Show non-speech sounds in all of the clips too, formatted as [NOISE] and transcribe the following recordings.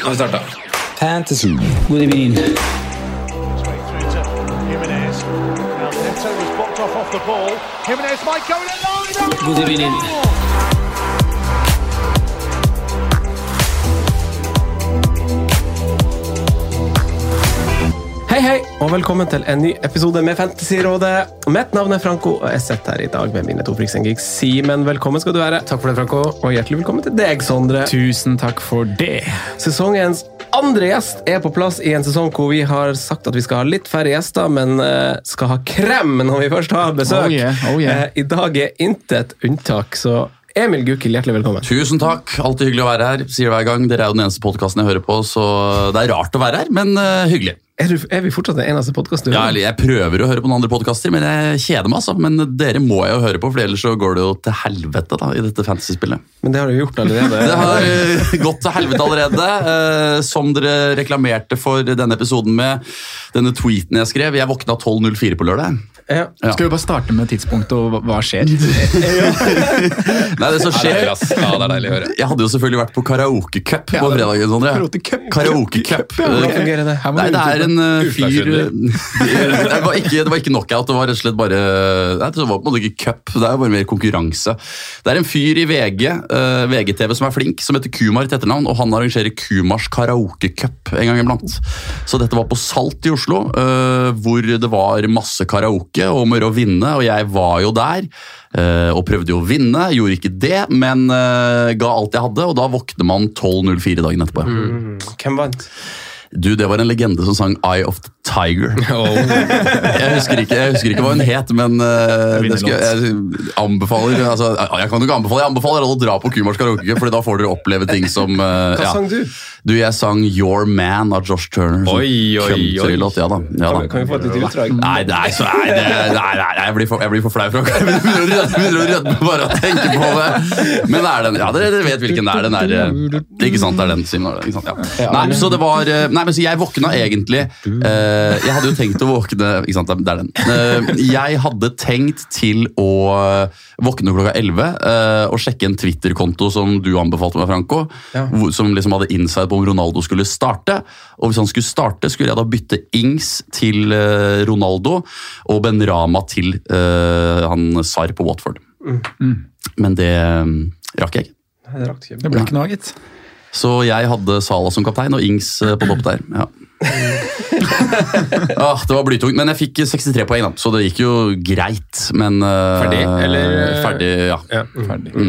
Nå har vi starta. Fantasy. God evening. Straight through Hei, hei, og velkommen til en ny episode med Fantasyrådet. Mitt navn er Franco, og jeg sitter her i dag med mine to Freaks. Simen, velkommen skal du være. Takk for det, Franco. Og hjertelig velkommen til deg, Sondre. Tusen takk for det. Sesongens andre gjest er på plass i en sesong hvor vi har sagt at vi skal ha litt færre gjester, men eh, skal ha krem når vi først har besøk. Oh yeah, oh yeah. Eh, I dag er intet unntak, så Emil Gukild, hjertelig velkommen. Tusen takk. Alltid hyggelig å være her. Sier det hver gang. Dere er jo den eneste podkasten jeg hører på, så det er rart å være her, men uh, hyggelig. Er, du, er vi fortsatt den eneste podkasten du hører på? Ja, jeg prøver å høre på noen andre podkaster, men jeg kjeder meg. altså. Men dere må jeg jo høre på, for ellers så går det jo til helvete da, i dette fantasyspillet. Men det har du gjort allerede. Det har eh, gått til helvete allerede. Uh, som dere reklamerte for denne episoden med denne tweeten jeg skrev. Jeg våkna 12.04 på lørdag. Ja. Ja. Skal vi bare starte med tidspunktet og hva- skjer? [LAUGHS] Nei, det som skjer... Ja, det er deilig å høre. Jeg hadde jo selvfølgelig vært på karaokecup på fredagen. Sondre. Karaokecup? Fungerer det? Her må Nei, det er en uh, fyr [LAUGHS] det, var ikke, det var ikke knockout, det var rett og slett bare Nei, det var på en måte ikke cup, det er bare mer konkurranse. Det er en fyr i VG, uh, VGTV som er flink, som heter Kumar til etternavn, og han arrangerer Kumars karaokecup en gang iblant. Så dette var på Salt i Oslo, uh, hvor det var masse karaoke og om å vinne, og jeg var jo der. uh, og prøvde jo å vinne, gjorde ikke det, men uh, ga alt jeg hadde, og da våkner man 12.04 dagen etterpå. Hvem vant? Du, det var en legende som sang Eye of the Tiger. [LAUGHS] jeg, husker ikke, jeg husker ikke hva hun het, men uh, det skal, jeg anbefaler altså, Jeg kan jo ikke anbefale, jeg anbefaler alle å dra på Kumars karaoke, for da får dere oppleve ting som uh, Hva ja. sang du? Du, jeg sang Your Man av Josh Turner. som Oi, oi, oi. countrylåt, Ja da. Ja, Kan da. vi, kan vi få et lite utdrag? Nei, er så, nei, det, nei, nei, nei, jeg blir for, jeg blir for flau for å [LAUGHS] begynner å rødme- bare av å tenke på det. Men det er den. Ja, dere, vet hvilken det er. Den er eh, ikke sant, det er den, Simon, Ikke sant, ja. Nei, så det var eh, Nei, men så jeg våkna egentlig eh, Jeg hadde jo tenkt å våkne Ikke sant, det er den. Eh, jeg hadde tenkt til å våkne klokka 11 eh, og sjekke en Twitter-konto som du anbefalte meg, Franco, Ja. som liksom hadde insight på om Ronaldo skulle starte. Og hvis han skulle starte, skulle jeg da bytte Ings til eh, Ronaldo og Ben Rama til eh, han Sar på Watford. Men det eh, rakk jeg ikke. Det ikke. Det ble ikke noe, gitt. Så jeg hadde Sala som kaptein og Ings eh, på topp der. Ja. [LAUGHS] ah, det var blytungt, men jeg fikk 63 poeng, da, så det gikk jo greit. Men uh, Ferdig, eller? Ferdig, ja. Ja. mm. Ferdig.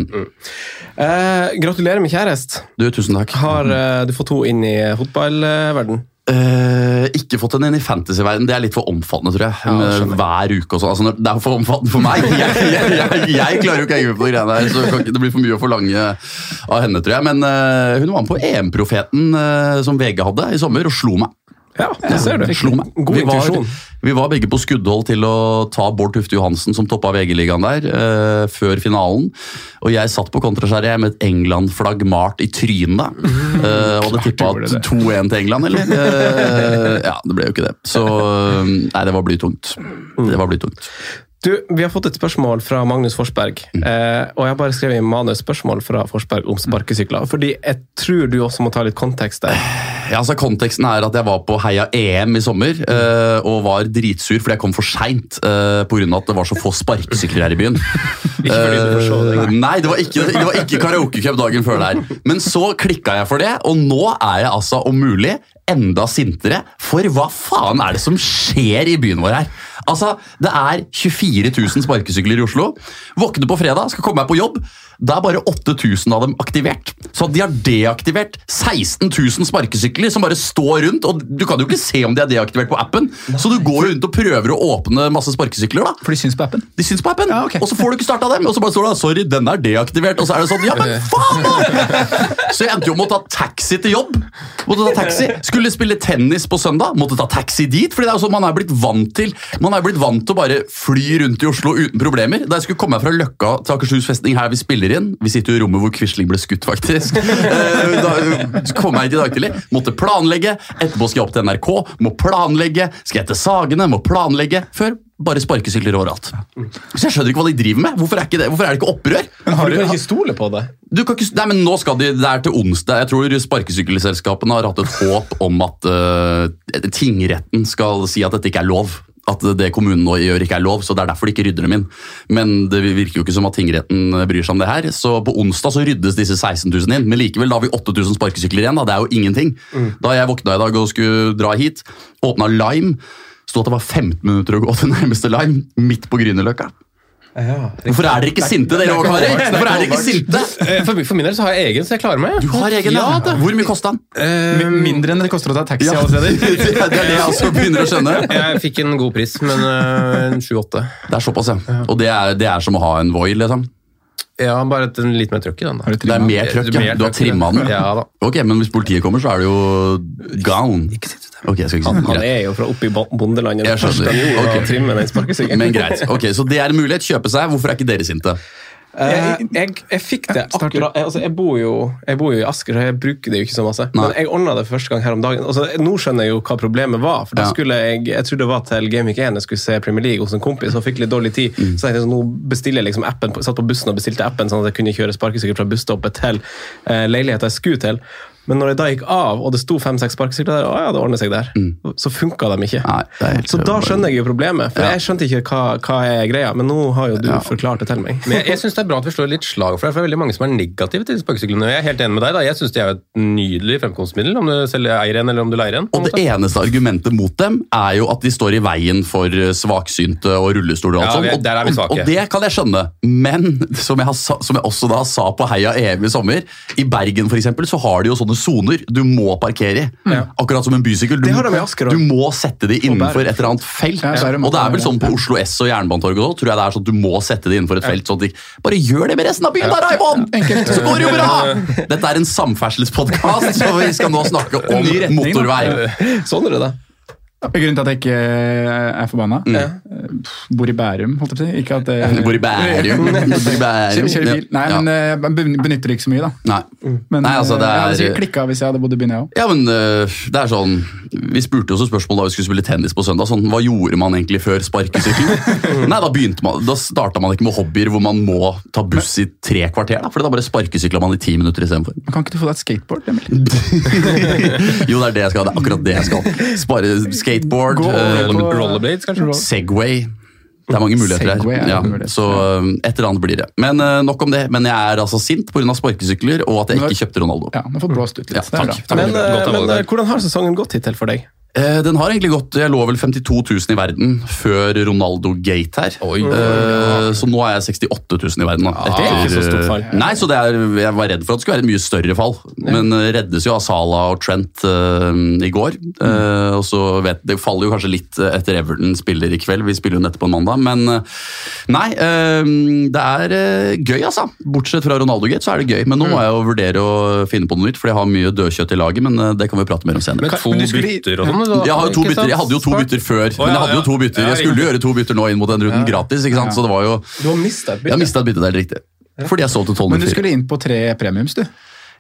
Uh, gratulerer med kjæreste. Du, tusen takk. Har uh, du fått henne inn i fotballverden? Eh, ikke fått henne inn i fantasyverden. Det er litt for omfattende, tror jeg. Ja, hver uke og sånn. Altså, det er for omfattende for meg. [LAUGHS] Jeg, jeg, jeg, jeg klarer jo ikke å henge med på de greiene der, så ikke, det blir for mye å forlange av henne, tror jeg. Men uh, hun var med på EM-profeten uh, som VG hadde i sommer, og slo meg. Ja, det ser du. Slo meg. God vi, var, vi var begge på skuddhold til å ta Bård Tufte Johansen, som toppa VG-ligaen der, uh, før finalen. Og jeg satt på kontraskjæret med et England-flagg malt i trynet. Eh, og hadde tippa 2-1 til England, eller? Uh, [LAUGHS] ja, det ble jo ikke det. Så Nei, det var blytungt. Det var blytungt. Du, Vi har fått et spørsmål fra Magnus Forsberg. Eh, og jeg har bare skrevet i manus spørsmål fra Forsberg om sparkesykler. Fordi jeg tror du også må ta litt kontekst der. Ja, altså Konteksten er at jeg var på Heia EM i sommer eh, og var dritsur fordi jeg kom for seint eh, pga. at det var så få sparkesykler her i byen. [LAUGHS] Ikke fordi du forså det. Eh, Nei, det var ikke, det var ikke karaokecup dagen før der. Men så klikka jeg for det, og nå er jeg altså om mulig enda sintere. For hva faen er det som skjer i byen vår her? Altså, Det er 24 000 sparkesykler i Oslo. Våkner på fredag, skal komme meg på jobb. Da er bare 8000 av dem aktivert. Så de har deaktivert 16 000 sparkesykler som bare står rundt. og Du kan jo ikke se om de er deaktivert på appen, så du går rundt og prøver å åpne masse sparkesykler. da. For de syns på appen? De syns på appen, og så får du ikke starta dem. Og så bare står det 'sorry, den er deaktivert'. Og så er det sånn, ja, men faen da! Så jeg endte jo med å ta taxi til jobb. Måtte ta taxi. Skulle spille tennis på søndag, måtte ta taxi dit. fordi det er jo sånn man er blitt vant til Man er blitt vant til å bare fly rundt i Oslo uten problemer. Da jeg skulle komme meg fra Løkka til Akershus festning, her vi spiller inn Vi sitter jo i rommet hvor Quisling ble skutt, faktisk. [LAUGHS] Eh, Da så kom jeg hit i dag tidlig. Måtte planlegge. Etterpå skal jeg opp til NRK. Må planlegge. Skal jeg til Sagene. Må planlegge. Før bare sparkesykler overalt. Så jeg skjønner ikke hva de driver med. Hvorfor er, det, hvorfor er det ikke opprør? Du kan ikke stole på det. Du kan ikke, nei, men nå skal de, Det er til onsdag. Jeg tror sparkesykkelselskapene har hatt et håp om at uh, tingretten skal si at dette ikke er lov. At det kommunen nå gjør ikke er lov, så det er derfor de ikke rydder dem inn. Men det virker jo ikke som at tingretten bryr seg om det her. Så på onsdag så ryddes disse 16 000 inn. Men likevel, da har vi 8000 sparkesykler igjen. da, Det er jo ingenting. Da jeg våkna i dag og skulle dra hit, åpna Lime, sto at det var 15 minutter å gå til nærmeste Lime, midt på Grünerløkka. Hvorfor er dere ikke sinte, dere òg, karer? Hvorfor er dere ikke sinte? Eh, For, for min del så har jeg egen, så jeg klarer meg. Du har egen, ja. Hvor mye kosta den? Mi- Mindre enn det koster å ta taxi Ja, alle [LAUGHS] det er det jeg også begynner å skjønne. [LAUGHS] Jeg fikk en god pris, men øh, en 7-8. Det er såpass, ja. Og det er, det er som å ha en Voi, liksom. Ja, bare et, en litt mer trøkk i den. Da. Det er mer trøkk, ja. Du har trimma den. Ja da. Ok, men hvis politiet kommer, så er det jo gone. Ok, jeg skal ikke si det. Han det. er jo fra oppe i bondelandet. Jeg skjønner. han gjorde, var Ok. å trimme den. Men greit. Ok, Så det er en mulighet. Kjøpe seg. Hvorfor er ikke dere sinte? Eh, jeg, jeg fikk det akkurat jeg, altså, jeg, bor jo, jeg bor jo i Asker, så jeg bruker det jo ikke så masse. Nei. Men jeg ordna det første gang her om dagen. Altså, nå skjønner jeg jo hva problemet var. For da Ja. skulle Jeg jeg tror det var til Game Week 1 jeg skulle se Premier League hos en kompis og fikk litt dårlig tid. Mm. Så jeg tenkte, sånn, nå bestiller jeg liksom appen, satt på bussen og bestilte appen sånn at jeg kunne kjøre sparkesykkel fra busstoppet til eh, leiligheta jeg skulle til. Men når jeg da gikk av, og det sto fem-seks sparkesykler der, å ja, det ordner seg der. Så funka de ikke. Mm. Nei, så da skjønner jeg jo problemet. For Ja. jeg skjønte ikke hva, hva er greia, men nå har jo du Ja. forklart det til meg. Men jeg, jeg synes det er bra at vi slår litt slag for det, for det er veldig mange som er negative til sparkesyklene. Jeg er helt enig med deg. da. Jeg synes de er et nydelig fremkomstmiddel, om du selger eier en eller om du leier en. Og det måte. eneste argumentet mot dem er jo at de står i veien for eh, svaksynte og rullestoler. og alt Ja, sånt. Og-. Og, og det kan jeg skjønne, men [LAUGHS] som jeg, har, som jeg også da sa på Heia EM i sommer, i Bergen f.eks., så har de jo sånne soner du må parkere i. Akkurat som en bysykkel. Du, Det du må sette de innenfor et eller annet felt. Og det er vel sånn på Oslo S og Jernbanetorget òg, tror jeg det er sånn at du må sette de innenfor et felt. sånn at de, Bare gjør det med resten av byen, da, Raymond! Så går det jo bra! Dette er en samferdselspodkast, så vi skal nå snakke om motorvei. Sånn er det, da. Grunnen til at jeg ikke er forbanna? Mm. Eh, Bor i Bærum, holdt jeg på å si. Ikke at det Jeg bor i Bærum. [LAUGHS] Bor i Bærum. Kjører, bil. Nei, Ja. men eh, jeg benytter ikke så mye, da. Nei. Men Nei, altså, det er... jeg hadde er- sikkert klikka hvis jeg hadde bodd i byen, jeg òg. Ja, men det er sånn Vi spurte også spørsmål da vi skulle spille tennis på søndag. Sånn, hva gjorde man egentlig før sparkesykkel? [LAUGHS] Nei, Da begynte man, da starta man ikke med hobbyer hvor man må ta buss i tre kvarter. da, For da bare sparkesykla man i ti minutter istedenfor. Kan ikke du få deg et skateboard? Emil? [LAUGHS] Jo, det er det jeg skal. Det er akkurat det jeg skal. Spare skateboard, øh, Rollerblades, kanskje? Segway. Det er mange muligheter er her. Ja, så øh, et eller annet blir det. Men øh, nok om det. Men jeg er altså sint pga. sparkesykler og at jeg ikke kjøpte Ronaldo. Ja, nå får blåst ut litt. Ja, takk. Men, eh, men eh, hvordan har sesongen gått hittil for deg? Eh, Den har egentlig gått Jeg lå vel 52 000 i verden før Ronaldo-gate her. Oi. ja. så nå er jeg 68 000 i verden. Da, det er ikke så stort fall. Nei, så det er, Jeg var redd for at det skulle være et mye større fall. Men eh, reddes jo av Salah og Trent uh, i går. Uh, og så vet Det faller jo kanskje litt eh, etter Everton spiller i kveld. Vi spiller jo nettopp på en mandag. Men eh, nei, uh, det er eh, gøy, altså. Bortsett fra Ronaldo-gate, så er det gøy. Men nå må jeg jo vurdere å finne på noe nytt, for jeg har mye dødkjøtt i laget. Men eh, det kan vi prate mer om senere. Men to Men bytter og sånn? Da, Jeg, har jo to bytter. jeg hadde jo to bytter før, men jeg hadde jo to bytter. Jeg skulle jo gjøre to bytter nå inn mot den runden gratis, ikke sant? så det var jo Du har mista et Jeg har bytte. mista et bytte, det er riktig. Fordi jeg så til 12 Men du skulle inn på tre premiums, du.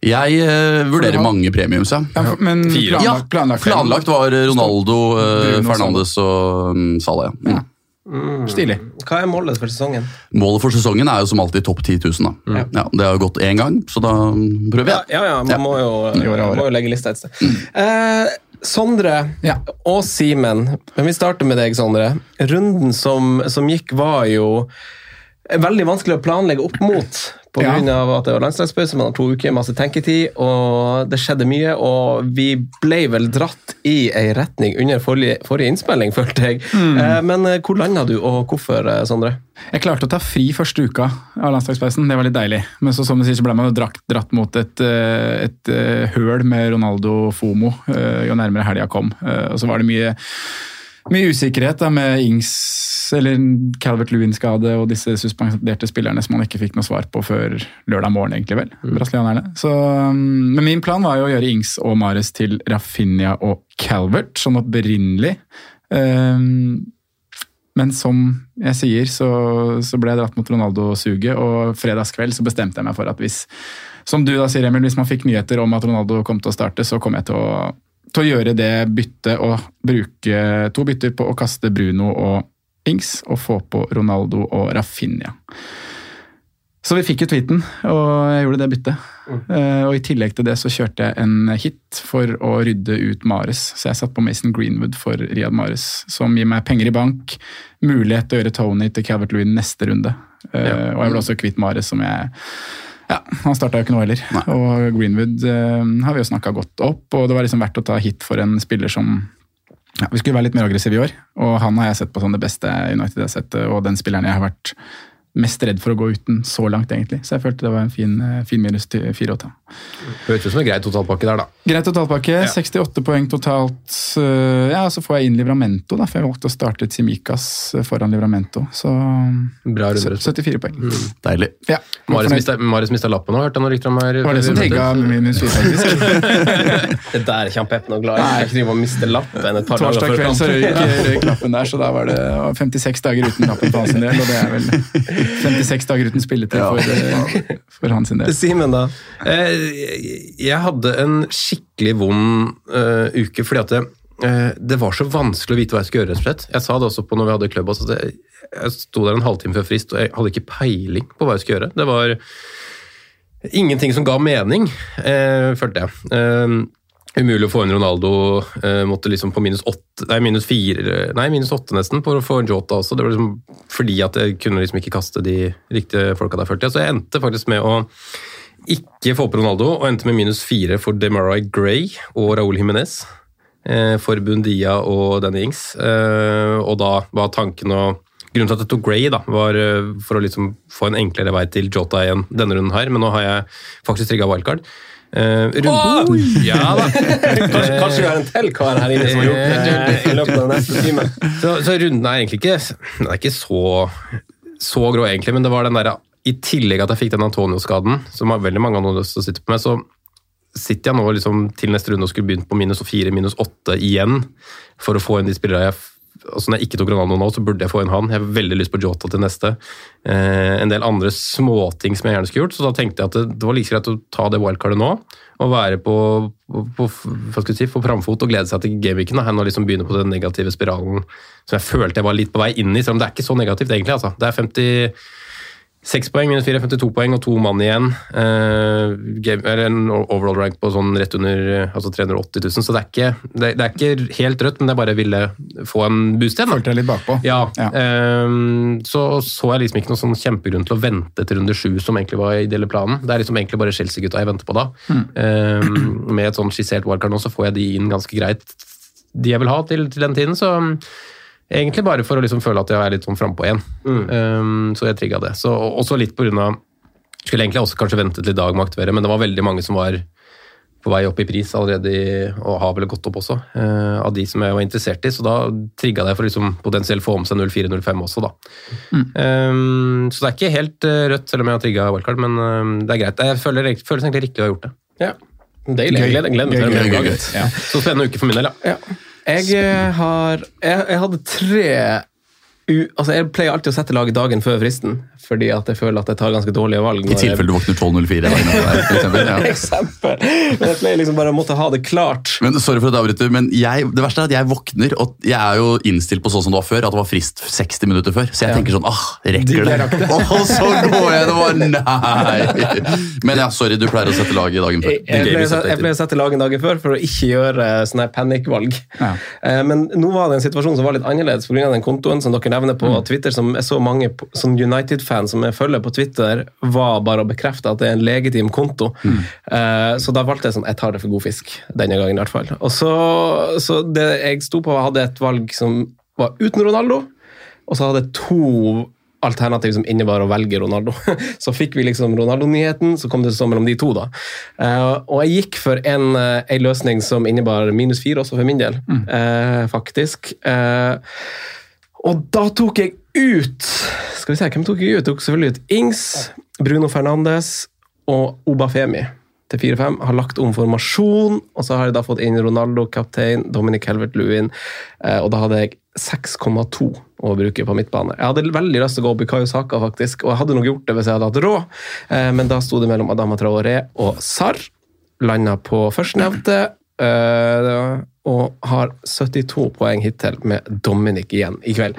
Jeg uh, vurderer har- mange premiums, ja. Ja, men. Ja, planlagt, planlagt, planlagt var Ronaldo, uh, Fernandes og um, Salah. Ja. Mm. Stilig. Hva er målet for sesongen? Målet for sesongen er jo som alltid topp 10 000. Da. Ja, det har jo gått én gang, så da mm, prøver jeg. ja, ja man Ja. må jo, året. må jo legge lista et sted. Eh, Sondre Ja. og Simen, men vi starter med deg, Sondre. Runden som, som gikk, var jo veldig vanskelig å planlegge opp mot pga. Ja. av at det var landslagspause. Man har to uker, masse tenketid, og det skjedde mye. Og vi ble vel dratt i ei retning under forrige, forrige innspilling, [LAUGHS] følte jeg. Mm. Men eh, hvor landa du, og hvorfor, eh, Sondre? Jeg klarte å ta fri første uka av landslagspausen, det var litt deilig. Men så, som du sier, så ble man jo dratt, dratt mot et, et høl med Ronaldo Fomo eh, jo nærmere helga kom. Og så var det mye, mye usikkerhet da, med Ings eller Calvert Lewin-skade og disse suspenderte spillerne som man ikke fikk noe svar på før lørdag morgen, egentlig vel. brasilianerne. Så, um, men min plan var jo å gjøre Ings og Mares til Rafinha og Calvert, sånn opprinnelig. Um, men som jeg sier, så, så ble jeg dratt mot Ronaldo-suget, og fredagskveld så bestemte jeg meg for at hvis som du da sier, Emil, hvis man fikk nyheter om at Ronaldo kom til å starte, så kom jeg til å, til å gjøre det byttet og bruke to bytter på å kaste Bruno og Ings og få på Ronaldo og Rafinha. Så vi fikk jo tweeten, og jeg gjorde det byttet. Eh, og I tillegg til det så kjørte jeg en hit for å rydde ut Mares. Så jeg satt på Mason Greenwood for Riyad Mares, som gir meg penger i bank, mulighet til å gjøre Tony til Calvert Lewin neste runde. Ja. Og jeg ble også kvitt Mares, som jeg ja, Han starta jo ikke nå heller. Og Greenwood eh, har vi jo snakka godt opp, og det var liksom verdt å ta hit for en spiller som ja, Vi skulle være litt mer aggressive i år, og han har jeg sett på som det beste United har sett, og den spilleren jeg har vært mest redd for å gå uten så langt, egentlig. Så jeg følte det var en fin, eh, fin minus til fire å ta. Høres ut som en grei totalpakke der, da. Greit totalpakke. 68 poeng totalt. eh, Ja, Så får jeg inn Livramento, da, for jeg valgte å starte Tsimikas foran Livramento. Så Bra så- 74 poeng. Deilig. Ja, Marius mista, lappen nå, hørte jeg noe rykter om her. Var det som trigga minus fire, faktisk? [LAUGHS] [LAUGHS] Det der er kjempeeppen og glad i. Jeg ikke driver og mister lappen et par dager Torsdag kveld så kamp. røyk, røyk lappen der, så da var det 56 dager uten lappen på hans del. Og det er vel [LAUGHS] 56 dager uten spilletid for, eh, for hans del. Simen, da? Eh, Jeg hadde en skikkelig vond uh, uke, fordi at det, uh, det var så vanskelig å vite hva jeg skulle gjøre. rett og slett. Jeg sa det også på når vi hadde klubb. Altså, det, jeg sto der en halvtime før frist, og jeg hadde ikke peiling på hva jeg skulle gjøre. Det var ingenting som ga mening, uh, følte jeg. Umulig å få inn Ronaldo. Eh, måtte liksom på minus åtte, nei, minus fire, nei, minus åtte nesten for å få Jota også. Det var liksom fordi at jeg kunne liksom ikke kaste de riktige folka der, følte jeg. Så jeg endte faktisk med å ikke få på Ronaldo, og endte med minus fire for Demarai Gray og Raúl Jiménez. Eh, for Bundia og Danny Ings. Eh, og da var tanken å Grunnen til at jeg tok Gray, da, var eh, for å liksom få en enklere vei til Jota igjen denne runden her, men nå har jeg faktisk trigga wildcard. Eh, Oh! ja da. Kanskje, kanskje vi har en til kar her inne som har gjort det i løpet av den neste timen. Så, så runden er egentlig ikke, den er ikke så, så grå, egentlig, men det var den der, i tillegg at jeg fikk den Antonio-skaden, som har veldig mange har lyst til å sitte på med, så sitter jeg nå liksom til neste runde og skulle begynt på minus fire, minus åtte igjen, for å få inn de spillere jeg altså Når jeg ikke tok Ronaldo nå, så burde jeg få inn han. Jeg har veldig lyst på Jota til neste. Eh, en del andre småting som jeg gjerne skulle gjort, så da tenkte jeg at det, det var like greit å ta det wildcardet nå. Og være på, på, på, si, på framfot og glede seg til gameweeken. Her nå liksom begynne på den negative spiralen som jeg følte jeg var litt på vei inn i. Selv om det er ikke så negativt, egentlig. altså. Det er 56 poeng, minus 4, 52 poeng og to mann igjen. Uh, game, en overall rank på sånn rett under eh, altså 380 000, så det er, ikke, det, det er ikke helt rødt, men jeg bare ville få en boost igjen. Følte deg litt bakpå. Ja, Ja. ehm, så så jeg liksom ikke noen sånn kjempegrunn til å vente til runde sju, som egentlig var ideelle planen. Det er liksom egentlig bare Chelsea-gutta jeg venter på da. Ehm, med et sånn skissert wildcard nå, så får jeg de inn ganske greit, de jeg vil ha til, til den tiden. Så egentlig bare for å liksom føle at jeg er litt sånn frampå igjen. Ehm, så jeg trigga det. Så også litt på grunn av Skulle egentlig også kanskje ventet til i dag med å aktivere, men det var veldig mange som var på vei opp i pris allerede, i, og har vel gått opp også, uh, av de som jeg var interessert i. Så da trigga det for å liksom potensielt få om seg 04-05 også, da. Um, så det er ikke helt eh, rødt, selv om jeg har trigga wildcard, men um, det er greit. Jeg føler, føles egentlig riktig å ha gjort det. Ja. Deilig. Jeg gleder, meg til det. gøy, en gøy, gøy. Ja. Så spennende uke for min del, ja. Ja. Jeg eh, har jeg, jeg hadde tre altså Jeg pleier alltid å sette laget dagen før fristen, fordi at jeg føler at jeg tar ganske dårlige valg. I tilfelle du våkner 12.04 dagen etter der, for eksempel. Ja. [LAUGHS] Eksempel. Men jeg pleier liksom bare å måtte ha det klart. Men Sorry for at jeg avbryter, men jeg, det verste er at jeg våkner, og jeg er jo innstilt på sånn som det var før, at det var frist 60 minutter før. Så jeg tenker sånn ah, rekker det? [LAUGHS] Og så går jeg, det var nei! Men ja, sorry, du pleier å sette laget dagen før. Jeg, jeg, pleier, jeg pleier å sette laget dagen før for å ikke gjøre sånne panikkvalg. Ja. Eh, Men nå var det en situasjon som var litt annerledes pga. den kontoen som dere nevne på Mm. Twitter, som jeg så mange sånn United-fans som jeg følger på Twitter, var bare å bekrefte at det er en legitim konto. Mm. Eh, så da valgte jeg sånn, jeg tar det for god fisk denne gangen i hvert fall. Og så, så det jeg sto på, hadde et valg som var uten Ronaldo, og så hadde jeg to alternativ som innebar å velge Ronaldo. [LAUGHS] Så fikk vi liksom Ronaldo-nyheten, så kom det sånn mellom de to. da. Eh, og jeg gikk for en, eh, en løsning som innebar minus fire også for min del, eh, faktisk. Eh, og da tok jeg ut Skal vi se, hvem tok jeg ut? Jeg tok selvfølgelig ut Ings, Bruno Fernandes og Obafemi til 4-5. Har lagt om formasjon, og så har jeg da fått inn Ronaldo, kaptein, Dominic Helvert-Lewin, eh, og da hadde jeg 6,2 å bruke på midtbane. Jeg hadde veldig lyst til å gå opp i Kayo Saka, faktisk, og jeg hadde nok gjort det hvis jeg hadde hatt råd, eh, men da sto det mellom Adama Traoré og Sarr. Landa på førstnevnte. Eh, og har 72 poeng hittil med Dominic igjen i kveld.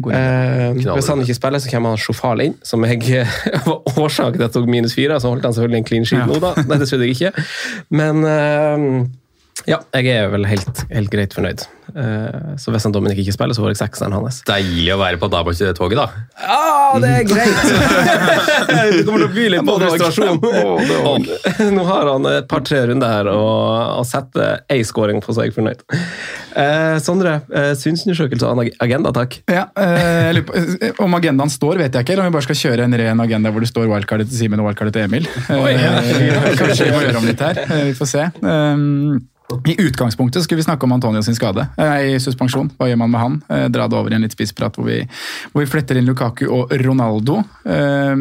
Uh, hvis han ikke spiller, så kommer han Sjofal inn, som jeg [LAUGHS] var årsaken til at jeg tok minus fire. Så holdt han selvfølgelig en clean sheet nå, da. Nei, det trodde jeg ikke. Men eh, ja, jeg er vel helt, helt greit fornøyd. Eh, så hvis han Dominic ikke spiller, så får jeg sekseren hans. Deilig å være på Dama-toget, da. Ja, det er greit! [LAUGHS] det kommer til å by litt på frustrasjon. Nå har han et par-tre runder her og, og setter ei scoring på, så er jeg fornøyd. Eh, Sondre, eh, synsundersøkelse og agenda, takk. Ja, eh, jeg lurer på, eh, Om agendaen står, vet jeg ikke. Eller om vi bare skal kjøre en ren agenda hvor det står wildcardet til Simen og wildcardet til Emil. Eh, Kanskje vi må gjøre om litt her. Eh, Vi får se. Um, I utgangspunktet skulle vi snakke om Antonio sin skade eh, i suspensjon. Hva gjør man med han? Eh, Dra det over i en litt spissprat hvor hvor vi fletter inn Lukaku og Ronaldo. Eh,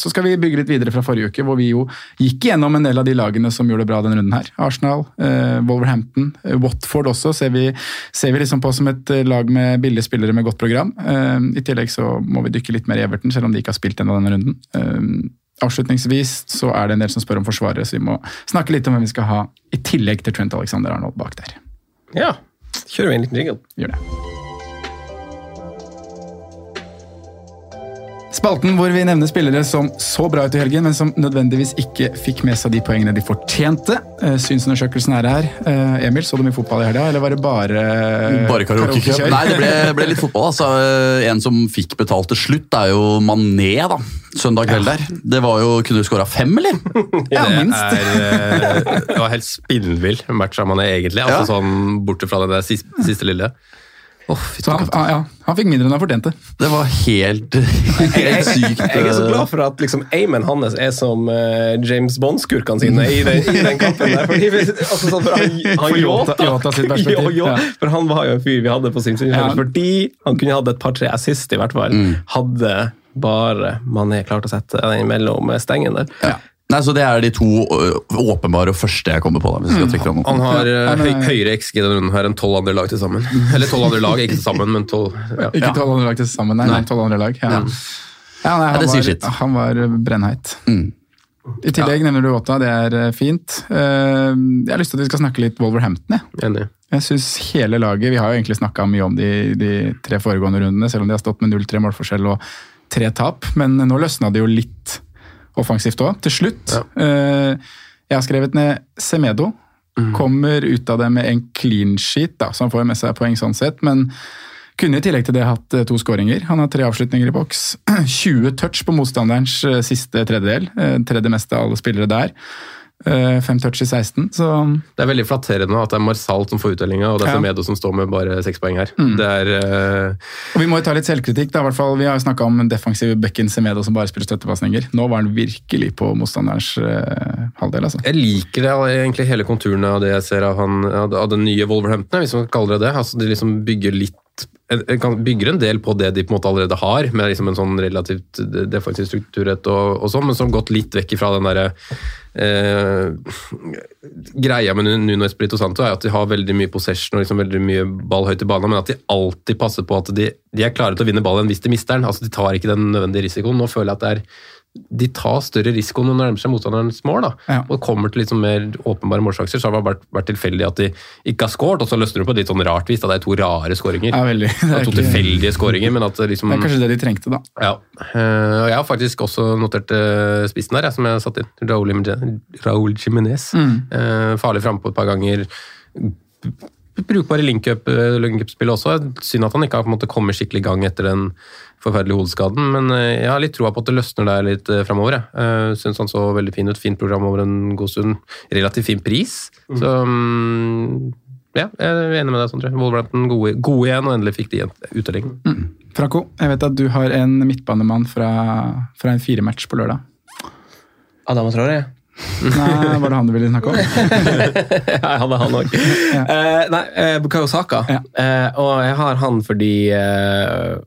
Så skal vi bygge litt videre fra forrige uke, hvor vi jo gikk gjennom en del av de lagene som gjorde det bra denne runden her. Arsenal, Wolverhampton, Watford også ser vi, ser vi liksom på som et lag med billige spillere med godt program. I tillegg så må vi dykke litt mer i Everton, selv om de ikke har spilt ennå denne runden. Avslutningsvis så er det en del som spør om Forsvaret, så vi må snakke litt om hvem vi skal ha i tillegg til Trent Alexander Arnold bak der. Ja, kjører vi en liten jingle. Gjør det. Spalten hvor vi nevner spillere som så bra ut i helgen, men som nødvendigvis ikke fikk med seg de poengene de fortjente. Eh, Synsundersøkelsen er her. Eh, Emil, så du mye fotball i helga, eller var det bare Bare karaokekjør? karaokekjør? Nei, det ble, ble litt fotball. altså. En som fikk betalt til slutt, er jo Mané, da. Søndag kveld der. Det var jo, Kunne du skåra fem, eller? [LAUGHS] Ja, det minst. Er, eh, det var helt spinnvill match av Mané, egentlig. Altså Ja. sånn Borte fra det der siste, siste lille. Fy Så han, katta. ja, han fikk mindre enn han fortjente. Det var helt, helt [LAUGHS] sykt. Jeg er så glad for at liksom, aimen hans er som uh, James Bond-skurkene sine i den, i den kampen. der. Fordi, altså, sånn, for han, han Jota- Jota- Jota sitt perspektiv, [LAUGHS] Jo, jo, ja. For han var jo en fyr vi hadde på sin side, Ja. fordi han kunne hatt et par-tre assist, i hvert fall. Hadde bare Mané klart å sette den mellom stengene der. Ja. Nei, så Det er de to åpenbare og første jeg kommer på. da, hvis jeg skal trekke fram Han har Ja, men- høy, høyere XG denne runden her enn tolv andre lag til sammen. Eller tolv andre lag, ikke til sammen, men tolv ja. Ikke tolv andre lag til sammen, nei, men tolv andre lag. Ja. Ja, nei, han, var, han var brennheit. Mm. I tillegg nevner du Åta, det er fint. Jeg har lyst til at vi skal snakke litt Wolverhampton. Jeg, Enig. jeg synes hele laget, Vi har jo egentlig snakka mye om de, de tre foregående rundene, selv om de har stått med 0-3 målforskjell og tre tap. Men nå løsna det jo litt offensivt òg, til slutt. Eh, Jeg har skrevet ned Semedo. Kommer ut av det med en clean sheet, da, så han får med seg poeng sånn sett. men kunne i tillegg til det hatt eh, to skåringer. Han har tre avslutninger i boks. [CLEARS THROAT] 20 touch på motstanderens eh, siste tredjedel. eh, Tredje meste av alle spillere der. Eh, Fem touch i 16, så Det er veldig flatterende at det er Marsal som får uttellinga, og det er Ja. Semedo som står med bare seks poeng her. Det er uh... Og Vi må jo ta litt selvkritikk. da, hvert fall. Vi har jo snakka om defensive bekken Semedo som bare spiller støttepasninger. Nå var han virkelig på motstanderens uh, halvdel. altså. Jeg liker det, egentlig hele konturene av det jeg ser av, han, av den nye Wolverhampton, hvis man kaller det det. Altså, de liksom bygger litt bygger en del på det de på en måte allerede har, med liksom en sånn relativt defensiv strukturrett og, og sånn, men som har gått litt vekk ifra den derre eh, Greia med Nuno Espirito Santo er at de har veldig mye possession og liksom veldig mye ball høyt i banen, men at de alltid passer på at de, de er klare til å vinne ballen hvis de mister den. Altså, De tar ikke den nødvendige risikoen. Nå føler jeg at det er de tar større risiko når de nærmer seg motstanderens mål. da. Ja. Og kommer til sånn mer åpenbare målsjanser, så har det vært, vært tilfeldig at de ikke har skåret. Og så løsner det på et litt sånn rart vis. da Det er to rare skåringer. Ja, veldig. Det er to ikke- tilfeldige skåringer, men at liksom Det er kanskje det de trengte, da. ja. Uh, og jeg har faktisk også notert uh, spissen der, jeg, som jeg har satt inn. Raúl Jimenez. Mm. Uh, farlig frampå på et par ganger. brukbare link-up-spill link-up-spillet også. Synd at han ikke har måte kommet skikkelig i gang etter den forferdelige hodeskaden, men eh, jeg har litt troa på at det løsner der litt eh, framover. Jeg uh, syns han så veldig fin ut. Fint program over en god stund. Relativt fin pris. Så mm, ja, jeg er enig med deg, Sondre. Wolverhampton gode, gode igjen, og endelig fikk de en Mm. Franco, jeg vet at du har en midtbanemann fra, fra en firematch på lørdag. Adam og Traore? Nei, var det han du ville snakke om? [LAUGHS] ja, han er han òg. Eh, nei, uh, Bukayo Saka. Eh, og jeg har han fordi eh,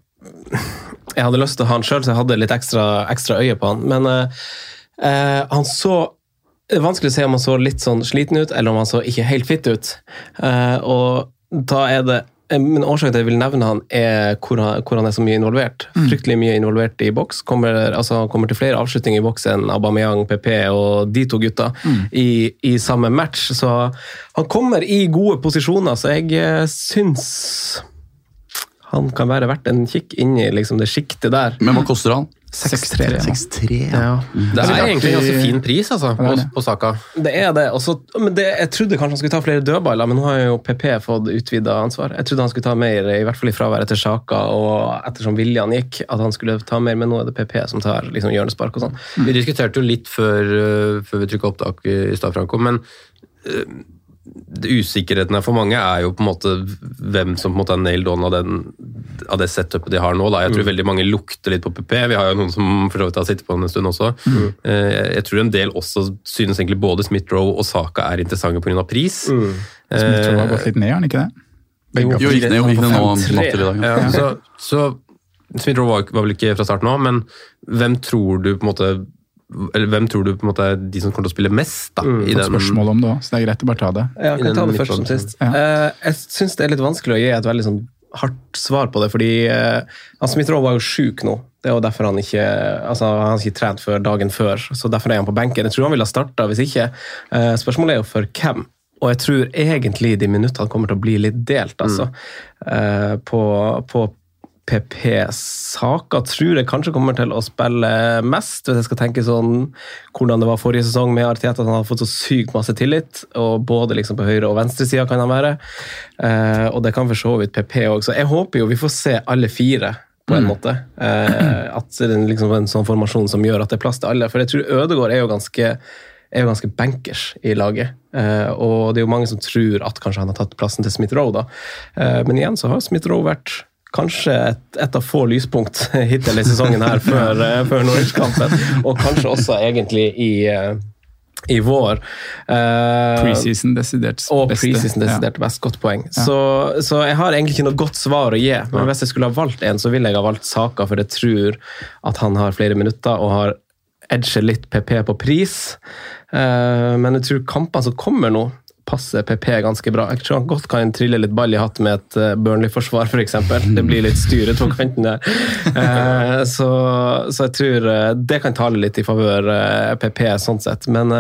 Jeg hadde lyst til å ha han sjøl, så jeg hadde litt ekstra, ekstra øye på han. Men eh, eh, han så det er vanskelig å se om han så litt sånn sliten ut, eller om han så ikke helt fit ut. Eh, og da er det men Årsaken til at jeg vil nevne han, er hvor han, hvor han er så mye involvert. Fryktelig mye involvert i boks. Kommer, altså, kommer til flere avslutninger i boks enn Aubameyang, PP og de to gutta i, i samme match. Så han kommer i gode posisjoner, så jeg syns han kan være verdt en kikk inn i liksom, det sjiktet der. Men hva koster han? 6-3. 6-3, ja. Det er egentlig en ganske fin pris altså, på, det er det. på Saka. Det er det. Også, men det, jeg trodde kanskje han skulle ta flere dødballer, men nå har jo PP fått utvida ansvar. Jeg trodde han skulle ta mer, i hvert fall i fraværet til Saka og ettersom Viljan gikk, at han skulle ta mer, men nå er det PP som tar liksom, hjørnespark og sånn. Vi diskuterte jo litt før, øh, før vi trykka opptak i i stad, Franco, men det usikkerheten her for mange er jo på en måte hvem som på en måte er nailed on av, den, av det setupet de har nå. Da. Jeg tror Mm. veldig mange lukter litt på PP. Vi har jo noen som for så vidt har sittet på den en stund også. Mm. Eh, Jeg tror en del også synes egentlig både Smith-Roe og Saka er interessante pga. pris. Mm. Smith-Roe har gått litt ned, har han ikke det? Begge Jo, gikk ned, jo, gikk ned nå natt til i dag. Ja, så, så Smith-Roe var, var vel ikke fra starten av, men hvem tror du på en måte eller hvem tror du på en måte er de som kommer til å spille mest? da? Mm, i den, spørsmål om det òg, så det er greit å bare ta det. Ja, jeg kan ta det først som sist. Eh, jeg syns det er litt vanskelig å gi et veldig sånn hardt svar på det, fordi uh, Smith-Roe var jo sjuk nå. Det er jo derfor han ikke altså han har ikke trent før dagen før, så derfor er han på benken. Jeg tror han ville ha starta hvis ikke. Eh, spørsmålet er jo for hvem. Og jeg tror egentlig de minuttene kommer til å bli litt delt, altså. Eh, på, på PP-saker tror jeg kanskje kommer til å spille mest, hvis jeg skal tenke sånn hvordan det var forrige sesong med Arteta, at han har fått så sykt masse tillit, og både liksom på høyre- og venstresida kan han være. Eh, og det kan for så vidt PP òg, så jeg håper jo vi får se alle fire. På en måte. Eh, at det er liksom en sånn formasjon som gjør at det er plass til alle. For jeg tror Ødegaard er jo ganske er jo ganske bankers i laget. Eh, og det er jo mange som tror at kanskje han har tatt plassen til Smith-Roe. da. Eh, men igjen så har Smith-Roe vært kanskje et, et av få lyspunkt [LAUGHS] hittil i sesongen her før, eh, før Norwich-kampen. Og kanskje også egentlig i, eh, i vår. Uh, Preseason desidert og preseason desidert best. Godt poeng. Ja. Så, så jeg har egentlig ikke noe godt svar å gi. Men hvis jeg skulle ha valgt en, så ville jeg ha valgt Saka, for jeg tror at han har flere minutter og har edget litt PP på pris. Uh, men jeg tror kampene som kommer nå, passer PP ganske bra. Jeg tror han godt kan trille litt ball i hatt med et eh, Burnley-forsvar, f.eks. [LAUGHS] Det blir litt styret på kanten der. Eh, så, så jeg tror eh, det kan tale litt i favør PP sånn sett. Men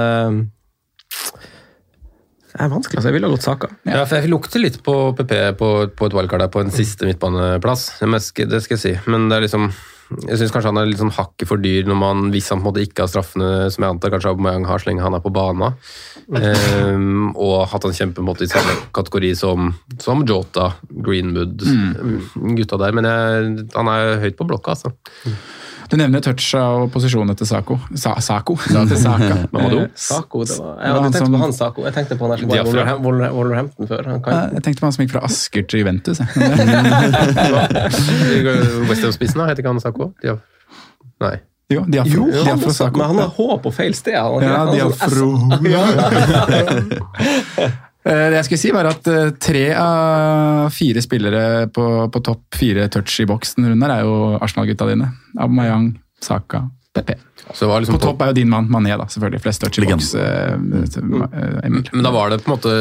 det er vanskelig. altså Jeg ville ha gått Saka. Ja, for Jeg lukter litt på PP på, på et wildcard der, på en siste midtbaneplass. Det skal jeg si. Men det er liksom jeg syns kanskje han er litt sånn hakket for dyr når man, hvis han på en måte ikke har straffene, som jeg antar kanskje Aubameyang har så lenge han er på banen. um, og hatt han kjempe på en måte i samme kategori som, som Jota, Greenwood, gutta der. Men jeg, han er høyt på blokka, altså. Du nevner touch og posisjonen til Sako. Sa Sako? Til Saka. [LAUGHS] Mamadou? Eh, Sako, det var, det jeg var hadde tenkt som- på han Sako. Jeg tenkte på han der som var Wolverhampton før. Han kan, Jeg tenkte på han som gikk fra Asker til Juventus. [LAUGHS] Westham-spissen, heter ikke han Sako? Ja. Nei. Jo, Diafro, jo, han Sako. men han har H på feil sted. Han, Ja, Diafro. [LAUGHS] Eh, Det jeg skulle si var at eh, Tre av fire spillere på, på topp fire touch i boksen rundt her er jo Arsenal-gutta dine. Aubameyang, Saka, PP. Så det var liksom På topp er jo din mann Mané, da, selvfølgelig. Flest touch i boks. eh, eh, Emil. Men da var det på en måte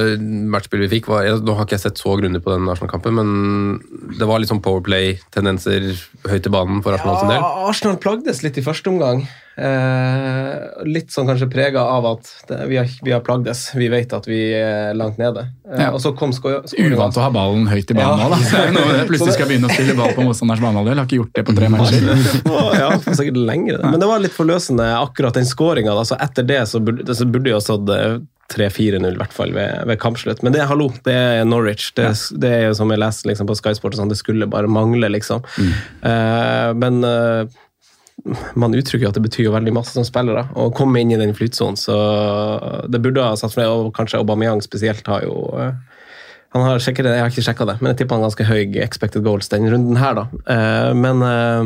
matchspillet vi fikk. Var, jeg, nå har ikke jeg sett så grundig på den Arsenal-kampen, men det var litt sånn powerplay-tendenser høyt i banen for Arsenal sin del. Ja, Arsenal plagdes litt i første omgang. Eh, litt sånn kanskje prega av at det, vi, har, vi har plagdes. Vi vet at vi er langt nede. Eh, Ja. Og så kom sko- Uvant å ha ballen høyt i banen Ja. nå, da. Jo noe med det. [LAUGHS] Plutselig skal begynne å spille ball på motstanders banehalvdel. Har ikke gjort det på tre [LAUGHS] matcher. ja, sikkert lengre. Men det var litt forløsende akkurat den skåringa. Altså etter det så burde, så burde jo stått eh, 3-4-0 i hvert fall ved, ved kampslutt. Men det hallo, det er Norwich. Det, det er jo som jeg leste liksom, på Sky Sport, sånn, det skulle bare mangle, liksom. Eh, men uh, man uttrykker jo at det betyr jo veldig masse som spillere å komme inn i den flytsonen, så det burde ha satt for det, og kanskje Aubameyang spesielt har jo uh, han har sikkert, Jeg har ikke sjekka det, men jeg tipper han ganske høy expected goals den runden her, da. Men ja.